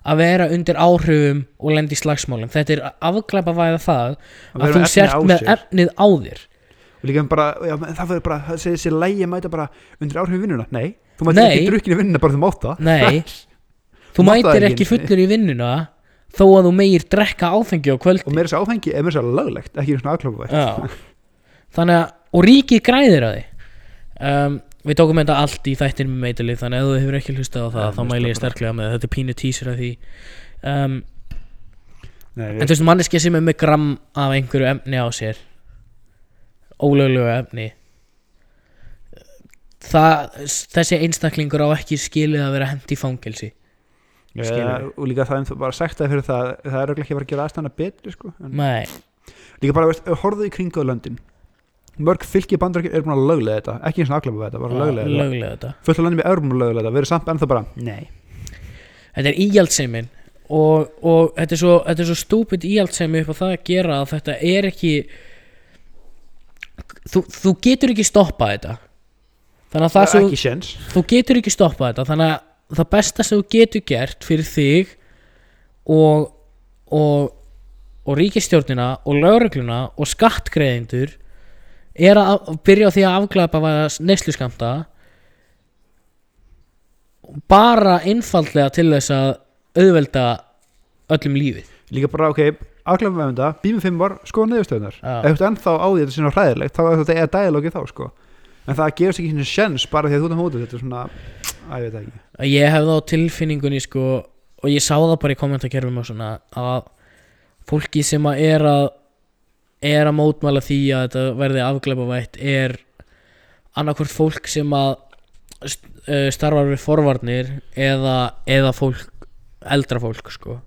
að vera undir áhrifum og lendi slagsmálum. Þetta er að afglæpavæða það að að þú sért með efnið á þér og líka bara, já, það verður bara það segir sér lægi mæta bara undir áhrifin vinnuna nei, þú mætir Nei. ekki drukkin í vinnuna bara þú mátt það Nei, þú mátt það mætir ekki ekki fullur í vinnuna þó að þú megir drekka áfengi á kvöldi og meira þess að áfengi er meira þess að löglegt ekki svona afklappa Já. þannig að, og ríkið græðir að því um, við tókum þetta allt í þættin með meitilið þannig að ef þú hefur ekki hlustað á það Nei, þá hlusta mæli ég bara. sterklega með það. þetta er pínu tísur af því um, Nei, en þú veist manneskja sem er með gram af einhverju efni á sér ólöglegu efni. Það, þessi einstaklingur á ekki skilið að vera hent í fangelsi. Ja, skilurðu. og líka það er bara sagt það fyrir það það er ekki að fara að gera aðstæðana betri sko. líka bara, veist, horfðu í kringu löndin mörg fylki bandarækjum er búin að löglega þetta ekki eins og afklappa þetta, bara löglega þetta. löglega þetta. Fullt af löndum er búin að löglega þetta, við erum samt ennþá bara nei, þetta er íhjaldsemin og, og þetta er svo, þetta er svo stúpid íhaldsemi upp á það að gera að þetta er ekki þú, þú getur ekki stoppað þetta. Þannig að það er sem sjens þú getur ekki stoppað þetta. Þannig að það besta sem þú getur gert fyrir þig og og, og ríkistjórnina og lögregluna og skattgreðindur er að byrja á því að afglæpa neysluskamta bara einfaldlega til þess að auðvelda öllum lífið. Líka bara, ok, afglöfum við um þetta býmum fimm var, skoða niðurstöðunar Já. ef þú ert ennþá á því þetta er svona hræðilegt þá er þetta eða dialógi þá, sko. En það gefur ekki svona sjens bara því að þú ert á móti þetta er svona, að ég veit ekki. Ég hefði á tilfinningunni sko og ég sá það bara í kommentakerfum og svona að fólki sem að er að er að mótmæla því að þetta verði afglæpavætt er annarkvort fólk sem að st- starfar við forvarnir eða, eða fólk eldra fólk sko.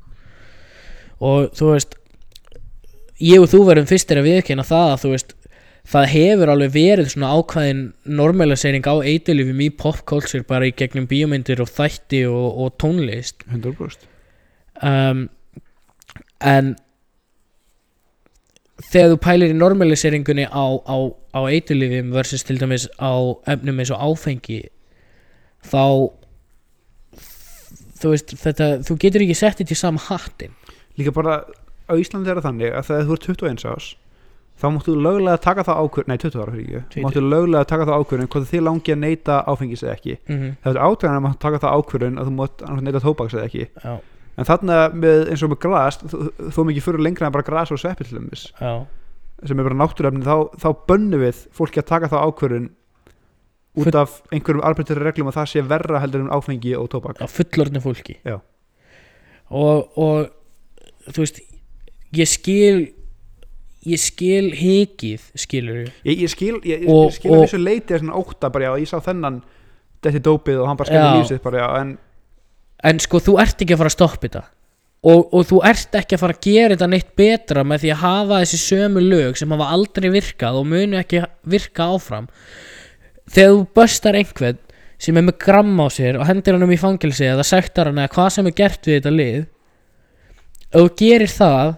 Og þú veist ég og þú verðum fyrstir að viðkynna það að þú veist það hefur alveg verið svona ákvæðin normalisering á eitilifum í popculture bara í gegnum bíómyndir og þætti og, og tónlist. 100% um, en þegar þú pælir í normaliseringunni á, á, á eitilifum versus til dæmis á efnum eins og áfengi þá þú veist þetta, þú getur ekki sett þetta í sama hattin líka bara á Íslandi er það þannig að þegar þú ert 21 ás þá máttu löglega taka það ákvörð nei 20 ára fyrir ekki, 20. máttu löglega taka það ákvörðun hvort þið langi að neyta áfengis eða ekki mm -hmm. það er átæðan að máttu taka það ákvörðun að þú mátt neyta tóbaks eða ekki já, en þarna með, eins og með gras þú, mikið fyrir lengra en bara gras og sveppi til dæmis sem er bara náttúrefni þá, þá bönnu við fólki að taka það ákvörðun út Full- af einhverjum arbeitir reglum að það sé verra heldur en áfengi og fólki Já. og, og ég skil ég skil hikið skilur ég, ég skil, ég, Og- ég skil og- að þessu leiti er svona óta bara já, ég sá þennan þetta er dópið og hann bara skilur lífsitt bara já, en en sko þú ert ekki að fara að stoppa þetta. Og, og þú ert ekki að fara að gera þetta neitt betra með því að hafa þessi sömu lög sem hafa aldrei virkað og munu ekki virka áfram. Þegar þú böstar einhvern sem er með gramm á sér og hendir hann um í fangilsi eða sektar hann eða hvað sem er gert við þetta lið þú gerir það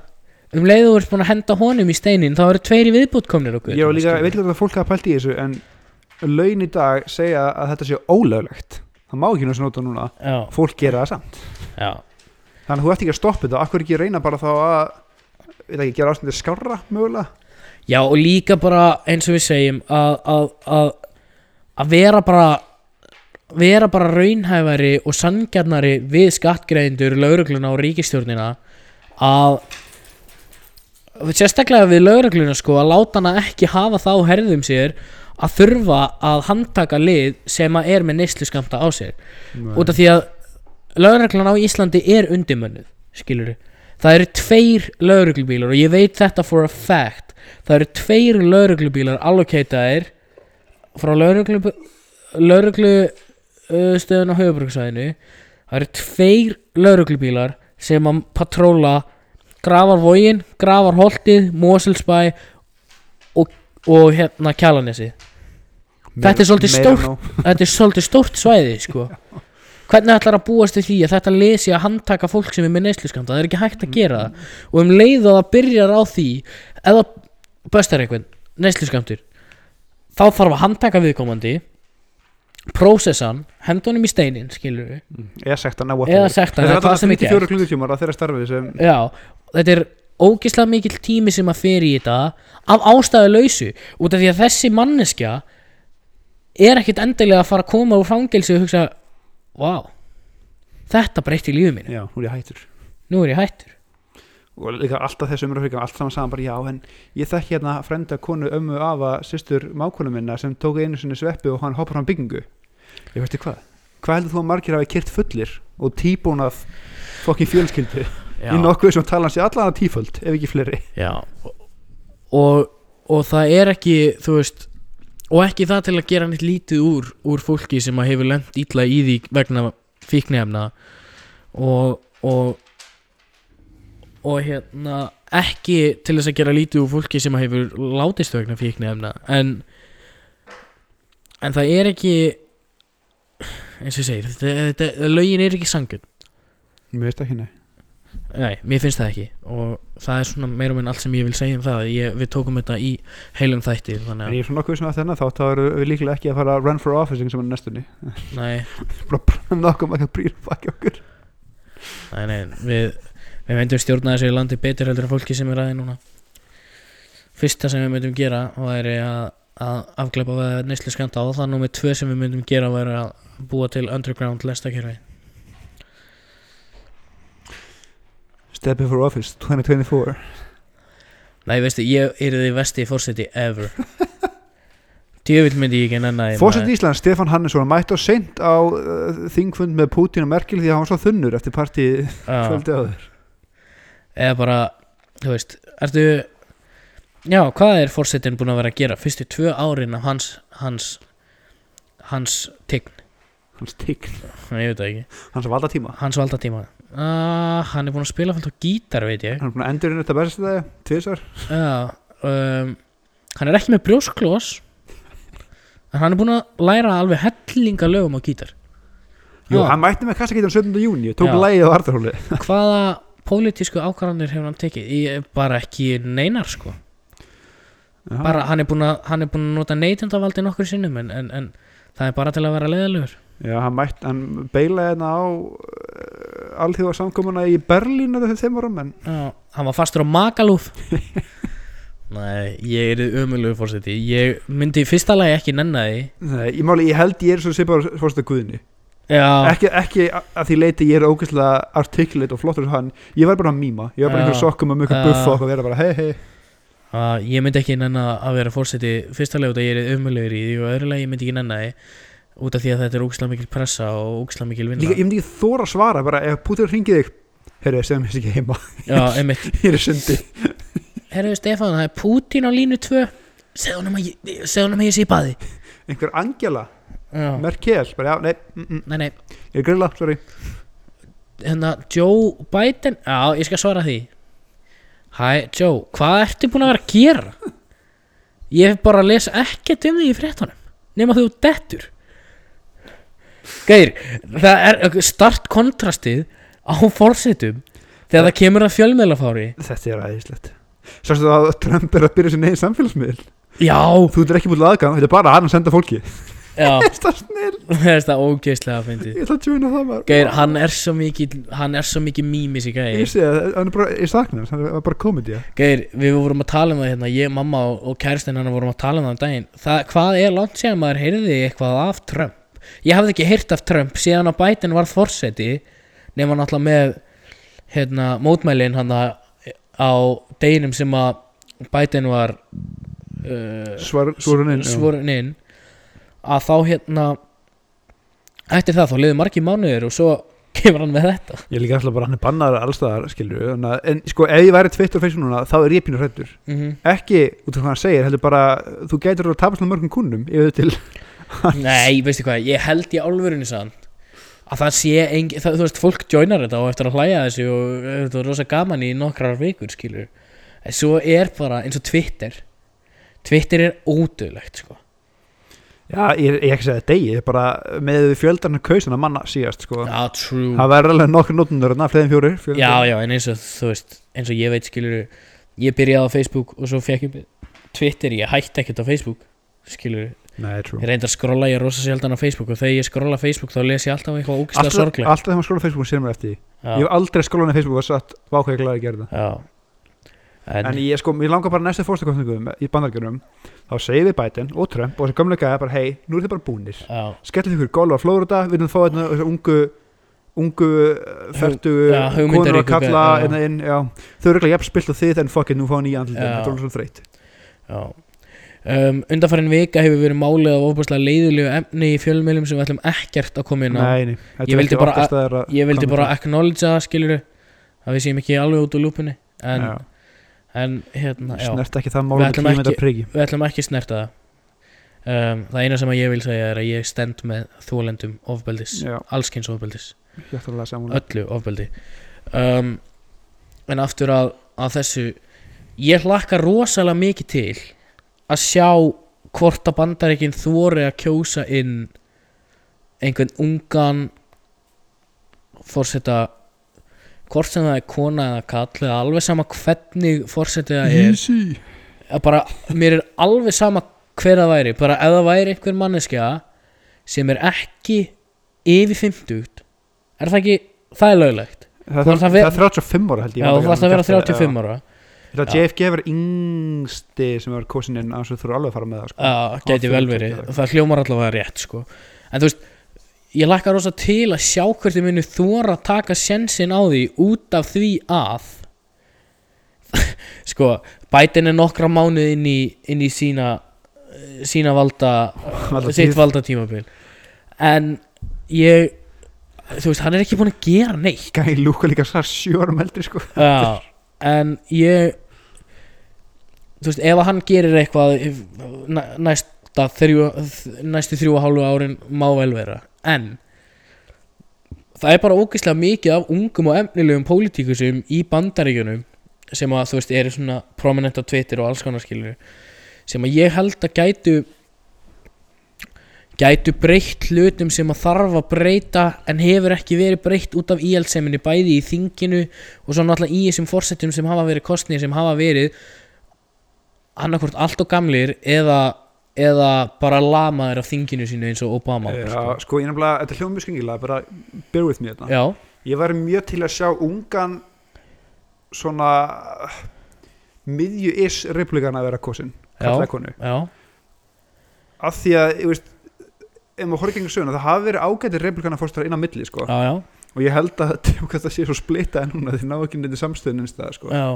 um leið þú ert búin að henda honum í steinin þá eru tveiri viðbútt komnir okkur. Ég, veit ekki að fólk hafa pælt í þessu en laun í dag segja að þetta sé ólöglegt. Það má ekki náttúrulega nota núna. Já, fólk gera það samt. Já, þannig að þú ert ekki að stoppa þetta. Akkur ekki reyna bara þá að ekki, gera ástændið skárra mögulega? Já og líka bara eins og við segjum að, að, að, að vera bara vera bara raunhæfari og sangjarnari við skattgreðindur, laurugluna og ríkistjórnina að sérstaklega við laurugluna sko að láta hana ekki hafa það á herðum sér að þurfa að handtaka lið sem að er með neyslu skamta á sér. Út af því að lauruglan á Íslandi er undimönnuð skilur það eru tveir lauruglubílar og ég veit þetta for a fact. Það eru tveir lauruglubílar allokataðir frá lauruglu lauruglu uh, á höfubrúksvæðinu það eru tveir lauruglubílar sem að patróla grafar vógin, grafar holtið Moselsbæ og, og hérna kjalanesi Þetta er svolítið stórt. þetta er svolítið stórt svæði sko. Hvernig ætlar að búast við því að þetta lesi að handtaka fólk sem er með neysluskamta það er ekki hægt að gera það. Og um leið og það byrjar á því eða bestar einhvern neysluskamtur þá þarf að handtaka viðkomandi prósessan, henda honum í steinin skilur við, eða sektan eða er hvað sem er alltaf gert. 94 klukkutímar á þeirra starfi sem já, þetta er ógislega mikill tími sem að fer í þetta af ástæðu lausu út af því að þessi manneskja er ekkit endilega að fara að koma úr fangelsi og hugsa wow, þetta breytti lífið mínu. Já, hún er hættur. Nú er ég hættur. Og líka alltaf þessu umröðfíkam allt saman saman bara já en ég þekki hérna frenda konu ömmu afa systur mákonu minna sem tók einu sinni sveppi og hann hoppar hann byggingu. Ég veistu hvað? Hvað heldur þú að margir hafi kyrt fullir og tíbónað fokkin fjölskyldu í nokkuð sem tala hans í allan að tíföld ef ekki fleiri. Já. Og, og það er ekki þú veist og ekki það til að gera neitt lítið úr úr fólki sem að hefur lent ítla í því vegna fíknefna og og og hérna ekki til þess að gera lítið úr fólki sem að hefur látist vegna fíknefna en en það er ekki eins og ég segir þetta, þetta, lögin er ekki sangun mér veist ekki nei Nei, mér finnst það ekki. Og það er svona meira og minn allt sem ég vil segja um það ég, við tókum þetta í heilum þætti En þannig ég er svona nokkuð sem að þennan þátt þá erum við líklega ekki að fara að run for office sem er næstunni. Að nei, bara brenna okkur að brýra baki okkur. Nei, nei við, við myndum stjórna þessu landi betur heldur en fólki sem er aðeins núna. Fyrsta sem við myndum gera væri að, að afgleipa við neyslu skanda og það númer tvö sem við myndum gera væri að búa til underground lestakerfi Stepping for office 2024 Nei, veistu, ég er því vesti fórseti ever. Djövill myndi ég ekki nenna því Fórsett Íslands, Stefán Hannesson mætti á seint á uh, þingfund með Putin og Merkel því að hann var svo þunnur eftir partíð maður. kvöldi áður. Eða bara, þú veist ertu já, hvað er fórsetin búin að vera að gera fyrstu tvö árin af hans hans hans tign, hans tign, ég veit það ekki. Hans valda tíma hans valda tíma uh, hann er búin að spila fullt á gítar, veit ég. Hann er búin að endur inn þetta besta tvisar já, um, hann er ekki með brjósklós en hann er búin að læra alveg hellinga lögum á gítar. Jú, Já. hann mætti með kassakítan 17. júni tók Já. lægið á Arðarhóli hvaða pólitísku ákvarðanir hefur hann tekið? Ég, bara ekki neinar sko. Bara hann er að, hann er búin að nota neytendavaldi nokkur sinnum en, en, en það er bara til að vera leiðilegur Já, hann mætti, hann beilaði hérna á uh, alþjóða samkomuna í Berlín eða þeim árum en hann var fastur á magalúf Nei, ég er umölugur fórseti Ég myndi í fyrsta lagi ekki nenna því. Nei, ég máli, ég held ég er svo sipar fórstu Guðni. Já, ekki, ekki að því leiti ég er ógeðslega articulate og flottur hann. Ég var bara að mýma, ég var bara einhver sokkum og mjög buffa og vera bara hei hei ég myndi ekki nenna að vera fórseti Fyrsta lagi út að ég er umölugur í því Og öðru lagi myndi ég ekki nenna því Út af því að þetta er ógislega mikil pressa og ógislega mikil vinna. Líka, ég myndi ekki þóra að svara bara ef Putin ringið þig Herru, segðum mér ekki heima. Já, einmitt. Ég er sundi. Herðu Stefán, það er Putin á línu 2 Segðu honum að ég, segðu honum að ég sé í baði. Einhver Angela, Já, Merkel bara, já, nei, mm, mm, nei, nei. Ég er grilla, sorry. Hérna Joe Biden já, ég skal svara því. Hæ, Joe, hvað ertu búin að vera að gera? Ég hef bara að lesa ekkert um því í fréttunum nema þú dettur Geir, það er start kontrastið á fórsetum þegar það kemur að fjölmiðlafári. Þetta er aðeinslegt Sástu að Trump er að byrja sér negin samfélagsmiðl já, Þú ert ekki búin aðgang, þetta er bara hann að senda fólki. Já. Það er snill, það er það ógeðslega að fyndi ég ætla að tjúna það maður. Geir, hann er svo mikið hann er svo mikið mýmis í Ég gæir sé að hann er bara, ég sakna hans, hann er bara komedi Geir, við vorum að tala um það hérna ég, mamma og, kæristinn hann vorum að tala um það um daginn. Það, hvað er langt síðan maður heyrði eitthvað af Trump ég hafði ekki heyrt af Trump síðan að Biden var forseti nema náttúrulega með hérna, mótmælin hann á deginum sem að Biden var uh, Svar, Svarun inn já. svorin inn að þá hérna eftir það þá liði margir mánuðir og svo kemur hann með þetta Ég líka alltaf bara hann er bannaður allstaðar við, en sko ef ég væri Twitter og Facebook núna þá er ég pínu hrættur mm -hmm. ekki út af hvað hann segir, heldur bara þú gætur að tapa svona mörgum kunnum yfir til Nei, veistu hvað, ég held í álfurinu sann að það sé engi, það, þú veist, fólk joinar þetta og eftir að hlæja þessu og þetta er rosa gaman í nokkrar vikur, skilur en svo er bara eins og Twitter. Twitter er ódöðlegt, sko. Já, ég er ég ekki að segja degi, ég er bara með fjöldarnar kausina manna síðast sko. Já, true. Það verður alveg nokkur notundur en fleðin fjóri fjöldi. Já, já, en eins og, þú veist, eins og ég veit, skilur ég byrjaði á Facebook og svo fekk ég Twitter, ég hætti ekkert á Facebook skilur, Nei, ég reyndi að skrolla ég er rosa sjaldan á Facebook og þegar ég skrolla Facebook þá les ég alltaf eitthvað ógislega Alltaf, sorglegt. alltaf þegar maður skóla Facebook sér mér eftir því. Já, Ég hef aldrei skólað í Facebook og satt vákvæði glæði að gera það já. En, En ég sko, mér langar bara næstu fórstakostningum í bandargjörnum Þá segir við Biden og Trump og þessi gamla gæða bara hei, nú er þið bara búnir. Já, Skellið ykkur golf á Florida, við erum að fá hérna þessi ungu ungu, fertu já, konur að kalla hérna þau eru ekki jafn spilt á þið en fucking nú fá andlið, Já. þetta er alveg svona þreytt. Já um, Undanfærin vika hefur verið málið af óbúrslega leiðulegu efni í fjölmiðlum sem við ætlum ekkert að koma inn á. Nei, nei, þetta Ég er vildi ekki bara- okkar staðar að Ég vildi koma bara acknowledge það, skilur að við séum ekki alveg út úr lúpunni. En, Já. en hérna, já. Snert ekki það Við mál með ætlum kímynda ekki- priggi við ætlum ekki snerta það. Um, það eina sem að ég vil segja er að ég stend með þólendum ofbeldis, Já, allskins ofbeldis. Hjartalega saman öllu ofbeldi. Um, en aftur að, að þessu ég hlakka rosalega mikið til að sjá hvort að bandaríkin þvori að kjósa inn einhvern ungan fórseta hvort sem það er kona eða kall eða alveg sama hvernig fórsetið það er. Easy að bara, mér er alveg sama hver það væri, bara ef það væri einhver manneskja sem er ekki yfir 50 er það ekki, það er löglegt. Það er, ert það að vera- er 35 ára held ég já, þú þarfst að vera 35 ára Já. JFG var yngsti sem var kosin inn að þú þurfa alveg að fara með það sko. já, gæti vel verið, 40 ára. það hljómar allavega rétt sko. en þú veist ég lakka rosa til að sjá hvert þið munu þóra að taka sjensin á því út af því að sko, bætin er nokkra mánuð inn í, inn í sína sína valda Valda sitt valda tímabil en ég þú veist, hann er ekki búin að gera neitt Gæi lúka líka svar sjórum eldri sko. Já, en ég þú veist, ef hann gerir eitthvað næ- næsta þrjú, næstu þrjú og hálfu árin má vel vera, en það er bara ógeðslega mikið af ungum og efnilegum pólitíkusum í bandaríkjunum sem að þú veist eru svona prominent á Twitter og alls konar skilur sem að ég held að gætu gætu breytt hlutum sem að þarf að breyta en hefur ekki verið breytt út af íhaldseminni bæði í þinginu og svo náttúrulega í þessum forsetum sem hafa verið kostnir sem hafa verið annarkvort allt og gamlir eða, eða bara lamaðir af þinginu sínu eins og Obama Já, sko. sko, ég nefnilega, þetta hljóðum mjög skengilega bara bear with me þetta Já, Ég væri mjög til að sjá ungan svona miðju is republikana að vera kosin af því að, veist ef maður horfði gengur söguna, það hafi verið ágættir republikana fórstar inn á milli, sko. Já, já, og ég held að þetta sé svo splittað núna því ná ekki neitt samstöðun einstæða, sko. Já.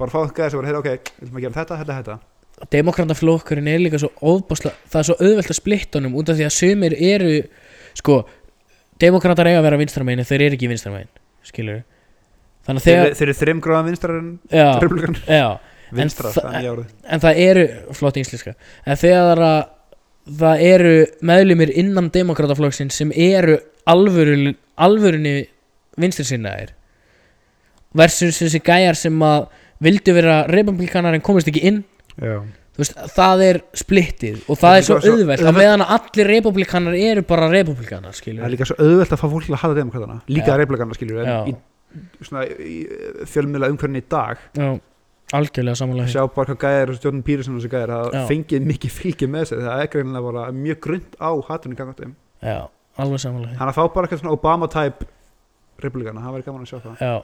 Bara fá það gæði sem var, heyra, ok, við ætlum að gera þetta, þetta, þetta. Demokrataflokkurinn er líka svo óbásla það er svo auðvelt að splitta honum út af því að sumir eru sko, demokratar eiga að vera vinstramegin þeir eru ekki vinstramegin, skilur þannig að þeir, þegar þeir eru þreim gráðan vinstrar en já, republikan já, vinstra, þa- það er nýja árið. en það eru flott íslenska. En þegar að það eru meðlumir innan demokrataflokksinn sem eru alvöru, alvörunni vinstri sinnaðir versus þessi gæjar sem að vildu vera republikanar en komist ekki inn. Já, Þú veist, það er splittið og það er svo auðvelt að meðan að allir republikanar eru bara republikanar það er líka svo auðvelt að fá fólk til að hafa demokratana líka Já. republikana, skiljur en í, svona, í fjölmiðla umhverfni í dag Já, algjörlega samanlega sjá bara hvað gæðir og stjórnum Pírusson og þessi gæðir það Já. fengið mikið fylgið með sér það er greinlega bara mjög grund á hatunni gangat þeim. Já, alveg samanlega hann að fá bara eitthvað svona Obama-type republikana, það væri gaman að sjá það. Já,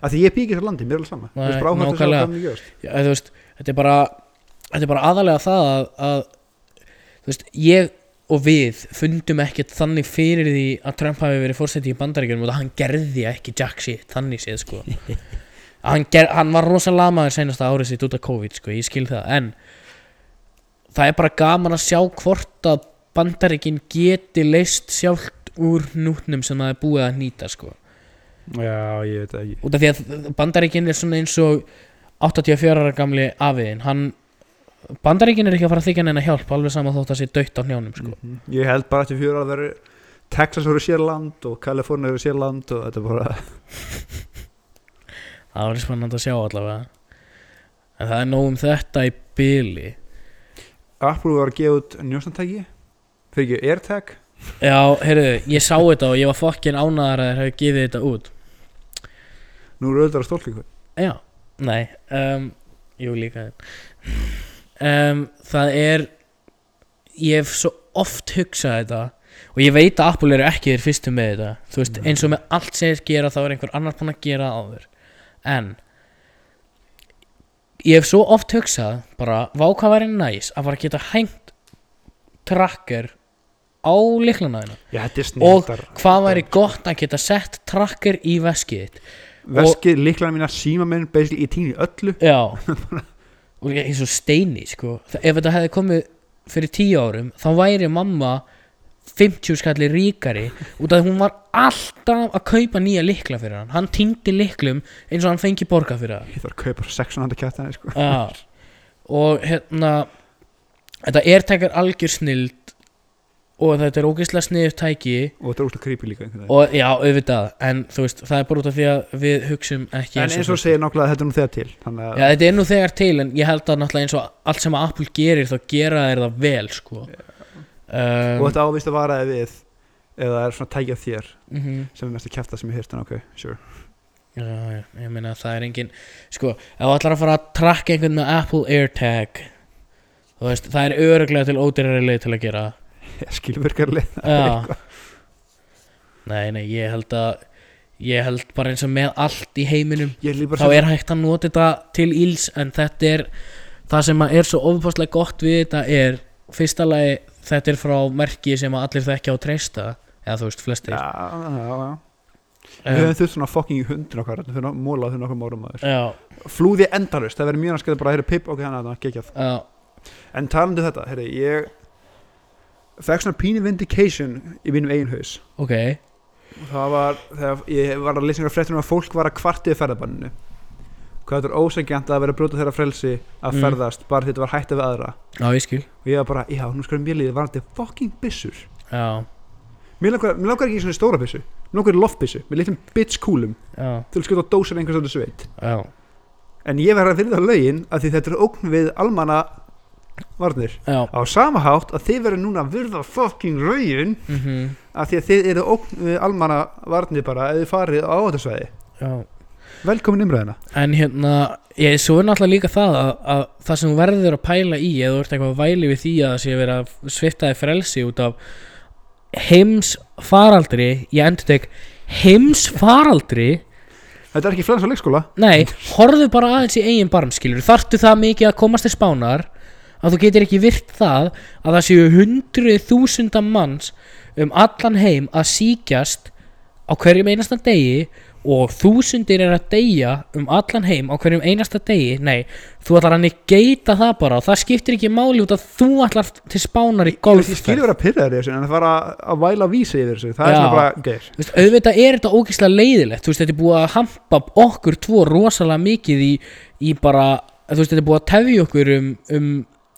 af því ég ekki þessar landi, mér er alveg sama. Nei, sjá nákvæmlega. Já, þú veist, þetta er bara þetta er bara aðalega það að, að þú veist, ég og við fundum ekkert þannig fyrir því að Trump hafi verið fórseti í bandaríkjunum og að hann gerði ekki jack shit, þannig séð sko. Hann, ger, hann var rosa lamaður senasta árið sitt út af COVID sko, ég skil það en það er bara gaman að sjá hvort að bandaríkin geti leist sjálft úr nútnum sem það er búið að nýta sko já, ég veit ekki. Út af því að Bandaríkin er svona eins og 84 ára gamli afiðin hann Bandaríkin er ekki að fara að þykja neina hjálp alveg sama þótt að sé dött á hnjánum sko. Mhm. ég held bara eftir fjóra að vera Texas voru sérland og Kalifornia voru sérland og þetta er bara það var spennandi að sjá allavega. En það er nóg um þetta í byli Apple var að gefa út njóstantæki fyrir ekki AirTag. Já, heyrðu, ég sá þetta og ég var fokkin ánæðar að þeir hafi gefið þetta út nú eru auðvitað að stólka ykkur. Já, nei um, jú líka um, það er ég hef svo oft hugsað þetta og ég veit að Apple eru ekki þeir fyrstu með þetta. Þú veist, Nei. eins og með allt sem þeir gera þá er einhver annar búinn að gera áður en ég hef svo oft hugsað bara, vá hvað væri næs að fara að geta hængt tracker á liklana þína. Já, þetta er og hvað væri gott að geta sett tracker í veskið veskið, líklarna mína, síma minn í tíni öllu. Já. Og ég eins og steini sko. Þa- Ef þetta hefði komið fyrir tíu árum Þá væri mamma 50 skalli ríkari Út af því hún var alltaf að kaupa nýja likla fyrir hann. Hann týndi liklum eins og hann fengi borga fyrir það ég þarf að kaupa 600 kjartani sko. Já. Og hérna Þetta er tekar algjör snild Og þetta er ógeðslega sniður tæki. Og þetta er úslega creepy líka. Og já, auðvitað. En þú veist, það er bara út af því að við hugsum ekki en eins og segir nákvæmlega þetta er nú þegar til þannig að Já, þetta er nú þegar til en ég held að náttúrulega eins og allt sem Apple gerir þá gera þeir það vel sko. Og um, þetta ávist að varaði við eða það er svona tækja þér mhm. sem er mest að kæfta sem ég hýrt en ok, sure. Já, já, ég meina það er engin Sko, ef þú ætlar að fara að trakka einhvern með Apple AirTag Þú veist, það er öruglega til ódýrari leið til að gera skilvirkarlega Já. Nei, nei, ég held að Ég held bara eins og með allt í heiminum Þá bara er hægt að nota þetta til íls En þetta er Það sem að er svo ofbáslega gott við þetta er Fyrsta lagi, þetta er frá merki sem að allir þekkja og treysta Eða þú veist, flestir. Já, já, já. við um, höfum þurft svona fucking hundin okkar fyrir að móla þau nokkuð mórum maður Já, flúði endalust, það verður mjög bara að heyra pip ok, hann er það, geggjað. Já, en talandi um þetta, heyri, ég fekk svona pínu vindication í mínum eigin haus. Ok. Það var, þegar ég var að lesa einhverja fréttunum að fólk var að kvartið ferðabanninu. Hvað þetta er ósengjant að vera að brjóta þeirra frelsi að Mm. ferðast bara því þetta var hætta við aðra. Já, ég skil. Og ég var bara, já, nú skoðum ég liðið varandi fucking byssur. Já, mér langar, mér langar ekki í svona stóra byssu. Mér langar í loftbyssu, með litlum bitch kúlum já, til að skjóta á dósar einhvers stóðu sveit. Já. En ég verð að virða lögin að því þetta er ógn við almanna varnir? Já, á sama hátt að þið verður núna að virða fucking lögin mhm. að því að þið eru ógn við almanna varnir bara eða þið farið á þetta svæði velkomin umræðina En hérna, ég svo er náttúrulega líka það að, að það sem verður að pæla í eða ert eitthvað að væli við því að það sé vera að svifta þig frelsi út af heims faraldri ég endur tek heims faraldri þetta er ekki flens á leikskóla. Nei, horfðu bara aðeins í eigin barm skilur þarftu það mikið að komast til spánar að þú getur ekki virt það að það séu hundruð þúsunda manns um allan heim að síkjast á hverjum einasta degi og þúsundir er að deyja um allan heim á hverjum einasta degi. Nei, þú ætlar að negata það bara. Og það skiptir ekki máli út að þú ætlar til spánar í ég golfferð skilur vera pyrraður í þessu en það var að, að væla vísi yfir þessu það er Já. svona bara, geir. Þú veist, auðvitað er þetta ógeðslega leiðilegt. Þú veist, þetta er búið að hampa okkur tvo rosalega mikið í, í bara þú veist, þetta er búið að tefja okkur um, um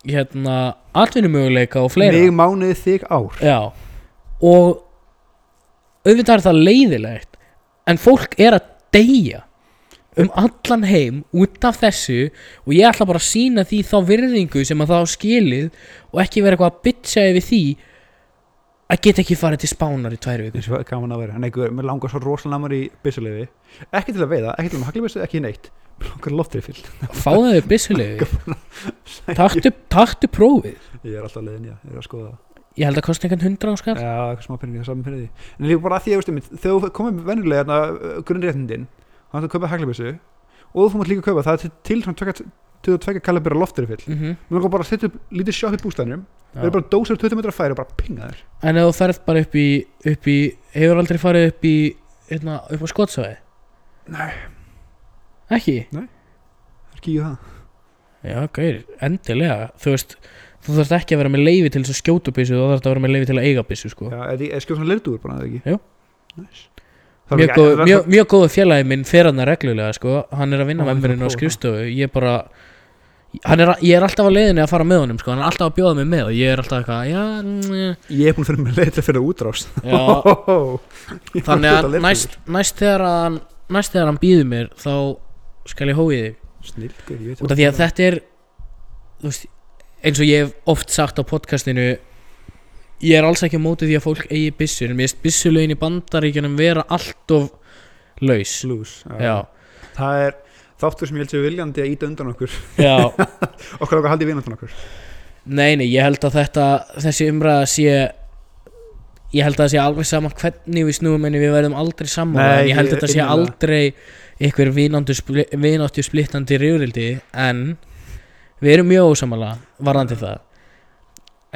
hérna, atvinnumöguleika og fleira. Mig mánuði þig ár. Já, og auðvitað er það leiðilegt en fólk er að deyja um allan heim út af þessu og ég ætla bara að sína því þá virðingu sem að það á skilið og ekki vera eitthvað að bitcha yfir því að geta ekki farið til spánar í tværi vikur. Það er gaman að vera, en einhver, mér langar svo rosalega maður í byssuleifi, ekki til að veiða ekki til að haglibissu, ekki neitt, mér langar loftrifill fáðu þau byssuleifi taktu, taktu prófið. Ég er alltaf leiðin, já, ég er að skoða ég held að kosti einhvern hundra áskall já, eitthvað smá penningi, það saman penningi en líka bara að því að, veist, þegar þú komið vennilega hérna, uh, grunnréttindin, þannig að þú köpað haglibissu og þú fór 22 kalibera loftur í fyll mm -hmm. mér langar bara að setja upp lítið sjátt í bústæðinum það er bara dósar 20 metra færi og bara pinga þér en ef þú ferð bara upp í, upp í hefur aldrei farið upp í hérna, upp á skottsvæði nei ekki? nei, það er ekki í það já, gæri, endilega þú veist, þú þarfst ekki að vera með leiði til þess að skjóta bísu, þú þarfst að vera með leiði til að eiga bísu sko. já, er, er skjóta svona leirduður bara, eða ekki? já, næst nice. Er mjög, ekki- góð, er- mjög, mjög góðu félagi minn fer hann reglulega sko. hann er að vinna með mér inn á að skrifstofu. Ég bara hann er, að- ég er alltaf á leiðinni að fara með honum sko. hann er alltaf að bjóða mig með og ég er alltaf eitthvað já, Ég er búin að fyrir með leið til að fyrir útrás. Já. Þannig að að næst, næst þegar að hann næst þegar hann býður mér þá skal ég hóið þig. Út af því að þetta er veist, eins og ég hef oft sagt á podcastinu ég er alls ekki á móti því að fólk eigi byssur en mér finnst byssulögin í bandaríkjunum vera allt of laus. Blues já, Það er þáttur sem ég held sér viljandi að íta undan okkur. Já. Okkur okkar haldið vinandan okkur. Nei, nei, ég held að þetta þessi umræða sé ég held að það sé alveg sama hvernig við snúum en við verðum aldrei sammála. Nei, en ég held að þetta sé aldrei einhver vináttu spli, vináttu splittandi rjórildi en við erum mjög ósamála varðandi það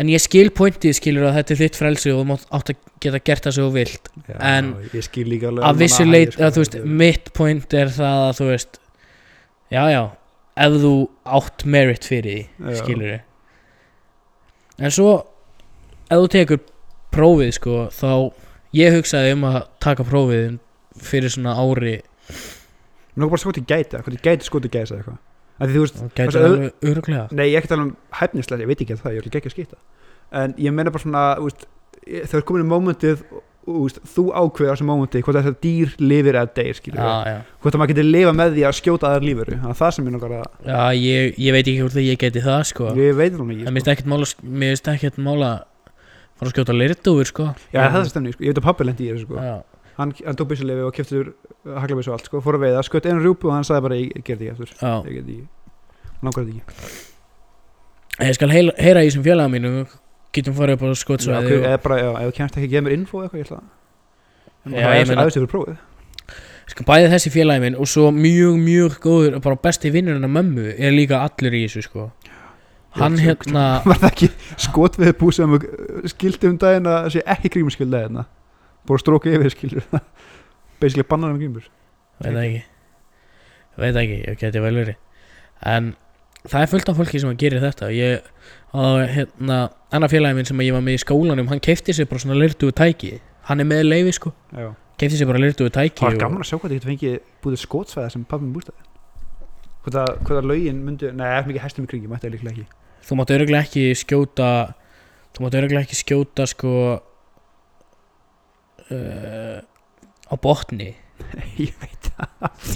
en ég skil pointið skilur að þetta er þitt frelsi og þú átt að geta gert það svo þú vilt. Já, En að vissu almanna leit, hagi, sko, að þú veist mitt point er það að þú veist já já, ef þú átt merit fyrir því, skilur en svo ef þú tekur prófið sko, þá ég hugsaði um að taka prófið fyrir svona ári Mér langar bara að skoti gæti ég gæti skoti gæti eða eitthvað Og gæti alveg öruglega Nei, ég er ekki að tala um hæfnislega, ég veit ekki að það, ég vil ekki að skýta En ég meina bara svona, veist, ég- þegar komin í mómentið og, þú veist, þú ákveður á þessu mómenti hvort þetta dýr lifir eða deyr, hvort að maður getur lifa með því að skjóta aðar lífuru það er það sem ég nokkar að, já ég, ég veit ekki hvort ég geti það sko. Ég veit það ekki en mér sko. finnst ekkert mála mér finnst ekkert mála fara að skjóta lirtúfur sko. Já, það er það stemning, sko. ég veit að pappi lendi í þessu sko. Hann, hann tók byssulefi og keftur haglabyssu og allt sko, fór að veiða, skött einu rjúpu og hann sagði bara ég, gerði ekki eftir, ég gerði ekki. Langar þetta ekki. Ég skal heyra, heyra í þessum félaga mínu getum farið upp á og, eða bara, já, ef þú kemst ekki að gefa mér info eitthvað, ég ætla Já, ég meina- að aðeins yfir prófið. Skal bæði þessi félagi minn og svo mjög, mjög góður bara besti vinnur hennar mömmu er líka allur í þessu sko. Hann hérna var það ekki skot við búið sem skildi um daginn að það sé ekki grímuskildi hérna búið að stróka yfir skilur. Basically bannar um grímur. Veit það ekki. Veit það ekki, ég geti vel verið. En það er fullt af fólki sem að gerir þetta. Ég, og hérna annar félagi minn sem ég var með í skólanum hann keifti sér bara svona lirtuðu tæki. Hann er með leifi sko, Já. keifti sér bara lirtuðu tæki það var gaman að sjá hvað það getur fengið búið skotsvæða sem pappi minn bústaði. Hvað það, lögin myndi nei, það er mikið hestum í kringi, mætti það líklega ekki. Þú mátt öruglega ekki skjóta þú mátt öruglega ekki skjóta sko uh, á botni. Ég veit það.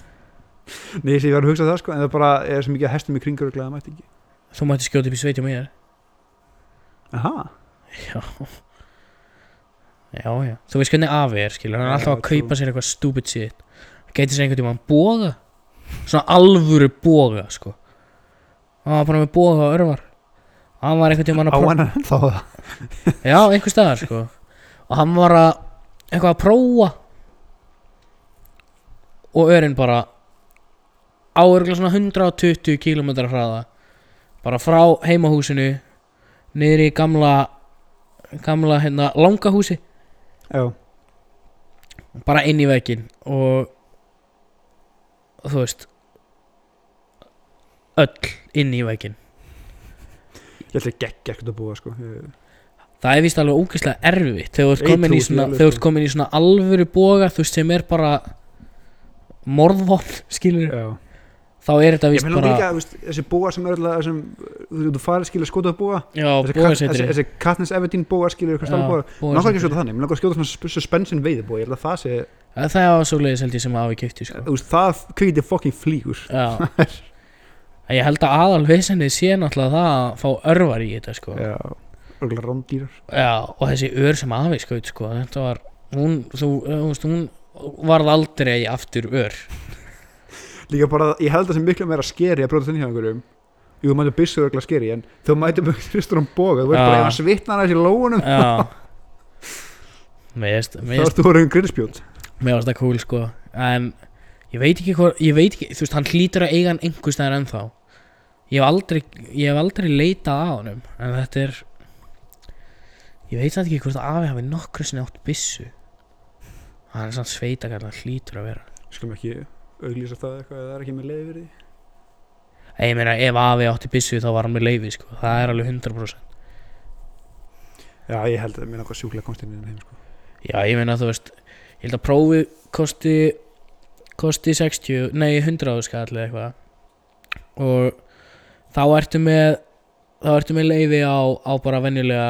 Nei, ég ég var að hugsa það sko en það bara er svo mikið hestum í kringi og það mætti ekki. Þú mætti skjóta upp í sveitjum mér. Aha, já. Já já. Þú veist hvernig afi er skilur. Hann er alltaf að kaupa sér eitthvað stupid shit. Gæti sér einhvern tímann boga. Svona alvöru boga sko. Hann var bara með boga og örvar. Hann var einhvern tímann á að pró- hann þá já einhver staðar sko. Og hann var að eitthvað að prófa. Og örinn bara á örgulega svona 120 km hraða bara frá heimahúsinu niður í gamla gamla hérna langa húsi já, bara inn í veginn og þú veist öll inn í veginn ég ætla ekki ekki að búa sko það er vist alveg ógeðslega erfitt þegar þú ert Ég komin í svona, þegar þú ert komin í svona alvöru boga þú veist sem er bara morðvopn skilur já. Þá er þetta Ég vist meina bara líka, þú veist, þessi búa sem er alltaf þessum, þú þú farið skilur skotað búa já, þessi, kat, þessi, bogasetri þessi Katniss Everdeen búa skilur eitthvað stál búa náttúrulega ekki að skjóta þannig, mér langar að skjóta svona sp- suspension veiði búa, ég held að það sé það er svo leiðis held ég sem afi kefti sko. þú veist, það kveikti fucking flýgur. Já. Ég held að aðal vesenið sé náttúrulega það að fá örvar í þetta sko. já, rándýrar. Já, og þessi ör sem afi skaut sko, þetta var hún, þú, þú veist, hún varð aldrei aftur ör. Líka bara, ég held að það sem miklu meira skeri að bróta þinn hjá einhverjum. Jú, þú mætum byssu örgulega skeri, en þú mætum hristur um boga, þú Já. bara, hann svitnar aðeins í lóunum þá ertu voruð um grinnspjót mér veist það cool sko En ég veit ekki hvað, ég veit ekki, þú veist, hann hlýtur að eiga hann einhver staðar ennþá. Ég hef aldrei, ég hef aldrei leitað á honum En þetta er Ég veit samt ekki hvort að afi hafi nokkru sinni átt byssu. Hann er samt sveitakall, hann hlýtur að vera. Skulum ekki auglýsa það eitthvað eða það er ekki með leiði verið Ég meina ef afi átti byssu þá var hann með leifi sko. Það er alveg 100% já, ég held að mér langar sjúklega komst inn í þeim sko. Já ég meina þú veist Ég held að prófi kosti Kosti 60, nei 100 skall eða eitthvað. Og þá ertu með Þá ertu með leifi á, á bara venjulega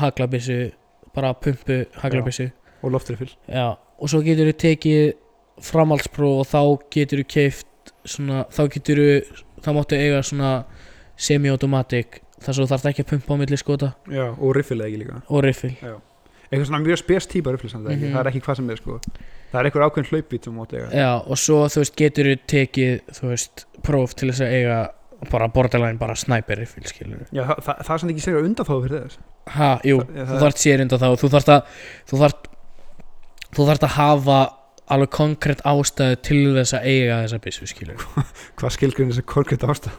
Haglabissu Bara pumpu haglabissu og loftrifil Já Og svo getur þú tekið framhaldspróf og þá getur þú keift svona, þá getur þú þá máttu eiga svona semi-automatic þar svo þú þarft ekki að pumpa á milli skota. Já, og riffil eða ekki líka. Og riffil. Eitthvað svona mjög spes típa riffil ekki, Mhm. það er ekki hvað sem er sko. Það er eitthvað ákveðin hlaupbít sem móti eiga. Já, og svo þú veist getur þú tekið þú veist próf til þess að eiga bara borderline bara sniper riffil skilur já, það, það, það er samt ekki segja undanfáðu fyrir þess Ha, jú, það þú er- þarft sér undan þá þú þarft að þú þarft, þú þarft að hafa alveg konkrétt ástæðu til þess að eiga þessa byssu skilur hvað skilgrinn þessi korkett ástæð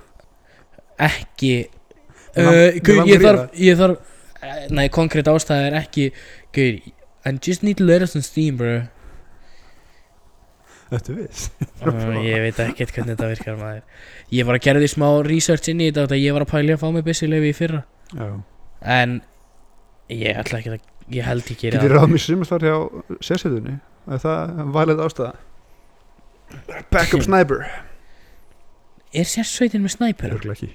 ekki Mig lang- uh, mig gaur, langar ég þarf, ég þarf eh, nei, konkrétt ástæða er ekki gaur, I just need to let us on steam bro. Þetta viss? Uh, ég veit ekkert hvernig þetta virkar maður. Ég var að gera því smá research inn í þetta ég var að pæli að fá mig byssulefi í fyrra. Já. en ég ætla ekki að ég held ég gera getur ráð mér sumastvar hjá sérsetunni er það valið ástæða? Backup sniper. Er sérsveitin með snæper Örugglega ekki.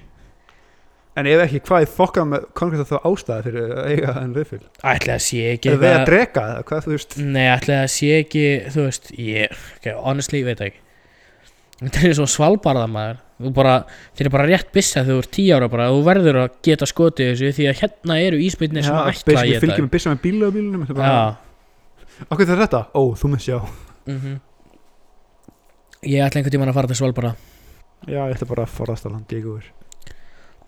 En ef ekki hvað er fokkað með konkrétt þá ástæða fyrir að eiga en riffil? Ætla að sé ekki eða við að eitthvað- drega það, hvað þú veist? Nei, ætli það sé ekki, þú veist, ég, okay, honestly, veit það ekki. Þetta er svo svalbarða maður, þú bara, þeir eru bara rétt byssa þegar þú ert tíu ára bara, þú verður að geta skotið þessu því að hérna eru íspilnir sem ætla að geta. fylgjum byssa með bíla á bílunum þetta Okkur það er þetta? Ó, þú mun sjá. Mm Ég ætla einhvern tímann að fara til Svalbara Já, ég ætla bara að forðast að landa í ykkur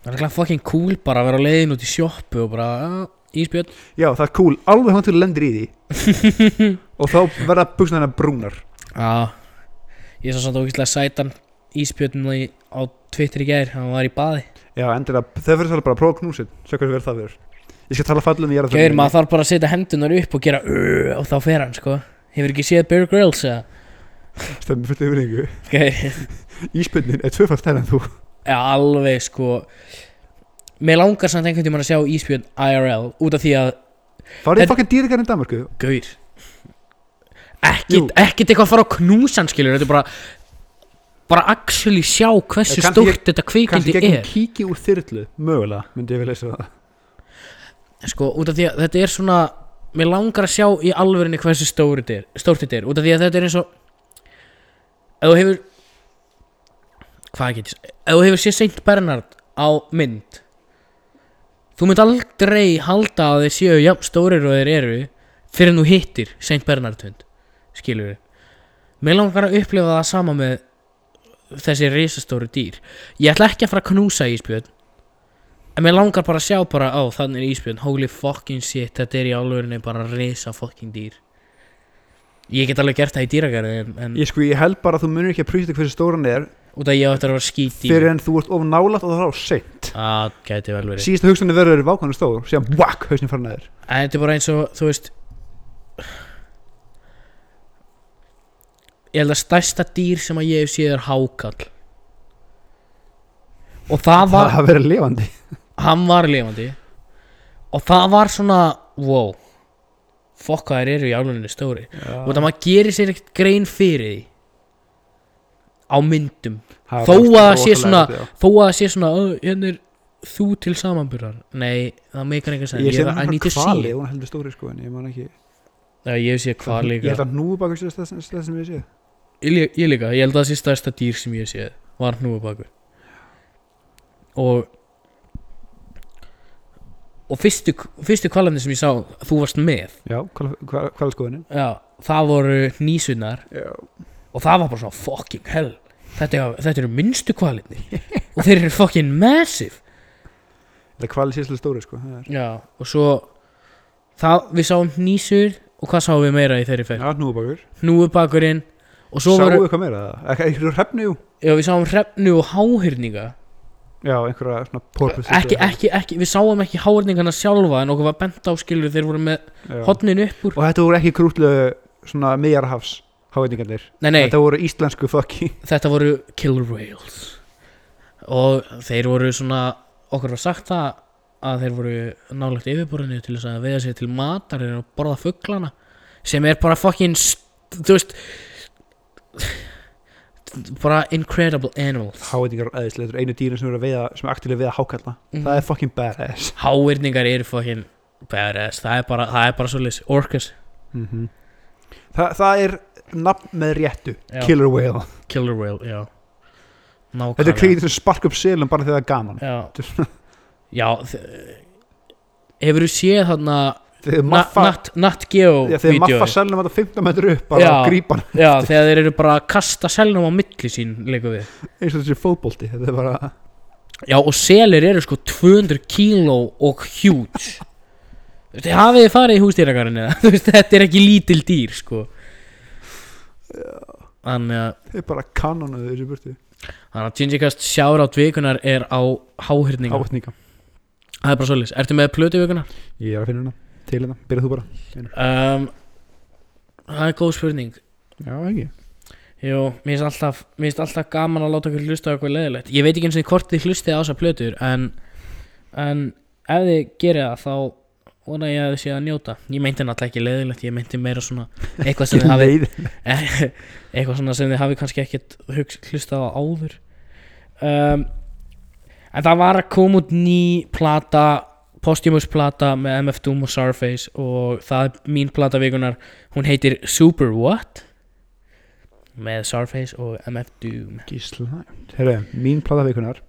Það er ekki fucking cool bara að vera á leiðin út í sjoppu og bara, "Ah, ísbjörn. Já, það er cool, alveg hann til lendir í því. Og þá verða buksna hennar brúnar. Já Ég sá samt ógæslega sætan ísbjörn í- á Twitter í gær, hann var í baði. Já, endilega, þau fyrir svolítið bara að prófa knúsin Sjá hvað verður það verður. Ég skal tala fallum í ég Gauður, maður þarf bara að setja hendunar upp og gera uh, og þá fer hann, sko. Hefur ekki séð Bear Grylls, eða? Stemmi fyrir yfiringu Gauður, Íspunnin er tvöfald en þú. Já, alveg, sko. Mér langar samt einhvern tímann að sjá ísbjörn IRL út af því að, Farið En- þið fokkið dýrgarinn í Danmarku gauður Ekkit eitthvað að fara á knúsan, skilur Þetta er bara bara actually sjá hversu kannski stórt ég- þetta Kanski kvikindi gegn er. kíki úr þyrlu Mögulega, myndi ég vilja leysa það. Sko, út af því að þetta er svona mér langar að sjá í alvörinni hversu stórt þetta er, stórt þetta er. Út af því að þetta er eins og ef þú hefur hvað get ég s- ef þú hefur séð Saint Bernard á mynd þú mynd aldrei halda að þeir séu jafn stórir og þeir eru fyrir en þú hittir Saint Bernard hund skilur mér langar að upplifa það sama með þessi risastóru dýr. Ég ætla ekki að fara að knúsa ísbjörn En mér langar bara að sjá bara á þannig er ísbjörn. Holy fucking shit, þetta er í álfurinni bara risa fucking dýr. Ég get alveg gert það í dýragarði Ég sko, ég held bara að þú munir ekki að prýsta hversu stóran er. Út af ég þetta að vera skít í Fyrir en þú ert of nálægt og það er á seint Það vel verið. Síðasta hugsunni verður vákvæmlega stór Síðan, whack, hausnin fara neður En þetta er bara eins og, þú veist Ég held að stærsta dýr sem að ég hef séð er hákall. Og það var Það verður lifandi. Hann var lifandi. Og það var svona wow. Fokk hvað þær eru í áluninu stóri. Og það maður gerir sér ekkert grein fyrir því. Á myndum. Er Þó að sé rosalega svona- þó að það sé svona "Ö, hérna er þú til samanburðar. Nei, það meikar einhvern Ég sens sé ég, hann I need to hvali see it. Hún heldur stóri sko En ég man ekki. Já, ég sé hvað Ég líka. held að það það sem ég sé ég, ég líka, ég held að það sé stærsta dýr sem ég sé var hnúfubakur og og fyrstu, fyrstu kvalarnir sem ég sá þú varst með. Já, Já, það voru nýsunar Já. Og það var bara svona fucking hell. Þetta, er- þetta eru minnstu kvalitni og þeir eru fucking massive. Það kvali sé svolítið stóri sko er- Já, og svo það, við sáum nýsur og hvað sáum við meira í þeirri ferð? Já, hnúfubakur. Hnúubakurinn Sáu voru, eitthvað meira? Einhverju hrefni, jú já, við sáum hrefnu og háhyrninga. Já, einhverja svona porpoise ekki, ekki, ekki, við sáum ekki háhyrningana sjálfa en okkur var bent á skilur þeir voru með Já. hotnin upp úr Og þetta voru ekki krútlegu svona miðjarhafs háveitingarnir Nei, nei, Þetta voru íslensku fokki þetta voru killer whales. Og þeir voru svona okkur var sagt það að þeir voru nálægt yfirborðinu til þess að veiða sér til matar að borða fugglana sem er bara fucking þú veist bara incredible animals. Eðislega Þetta eru einu dýrin sem eru að veiða Sem er aktílega að veiða hákalla Mhm. Það er fucking badass. Háirningar eru fucking badass. Það er bara, það er bara svolítið orcas. Mm Þa, Það er nafn með réttu. Já. Killer whale. Killer whale, já. Nákvæmlega. Þetta er kringið til að sparka upp selum bara þegar það er gaman. Já, já hefur þú séð þarna Nat, Geo Já, þegar maffa selnum þetta 15 metru upp bara Já. Já, þegar þeir eru bara að kasta selnum á milli sín eins og þessi er bara Já, og selir eru sko 200 kíló og huge Þið hafið þið farið í veist, þetta er ekki lítil dýr sko. Þannig að þeir bara kanonuðu þessi burti Þannig að Gingikast sjárát vikunar er á háhyrninga. Það er bara svolítið Ertu með plötu vikunar? ég er að finna hana til hérna. Byrjað þú bara. Um, það er góð spurning. Já ekki. Jú, mér finnst alltaf, mér finnst alltaf gaman að láta okkur hlusta eitthvað leðilegt Ég veit ekki eins og hvort þið hlustið á þessar plötur en, en ef þið gerir það þá vona ég að þið séð að njóta. Ég meinti náttúrulega ekki leðilegt, ég meinti meira svona eitthvað sem þið hafi eitthvað svona sem þið hafi kannski ekkert hlustað á áður. Um, En það var að koma út ný plata posthumous plata með MF Doom og Starface og það er mín plata vikunar hún heitir Super What? Með Starface og MF Doom. Gísla herru mín plata vikunar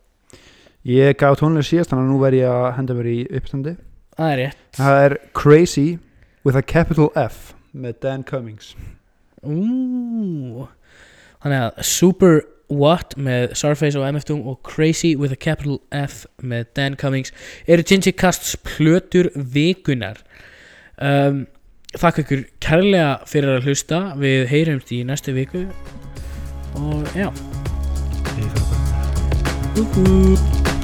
ég gaf tónlega síðast þannig að nú verð ég að henda mér í uppstandi. Það er rétt. Það er Crazy with a capital F með Dan Cummings. Ú, þannig að Super What með Surface og MF Doom og Crazy with a capital F með Dan Cummings eru Ginger Casts plötur vikunar um, Þakka ykkur kærlega fyrir að hlusta. Við heyrumst í næstu viku. Og já. Ég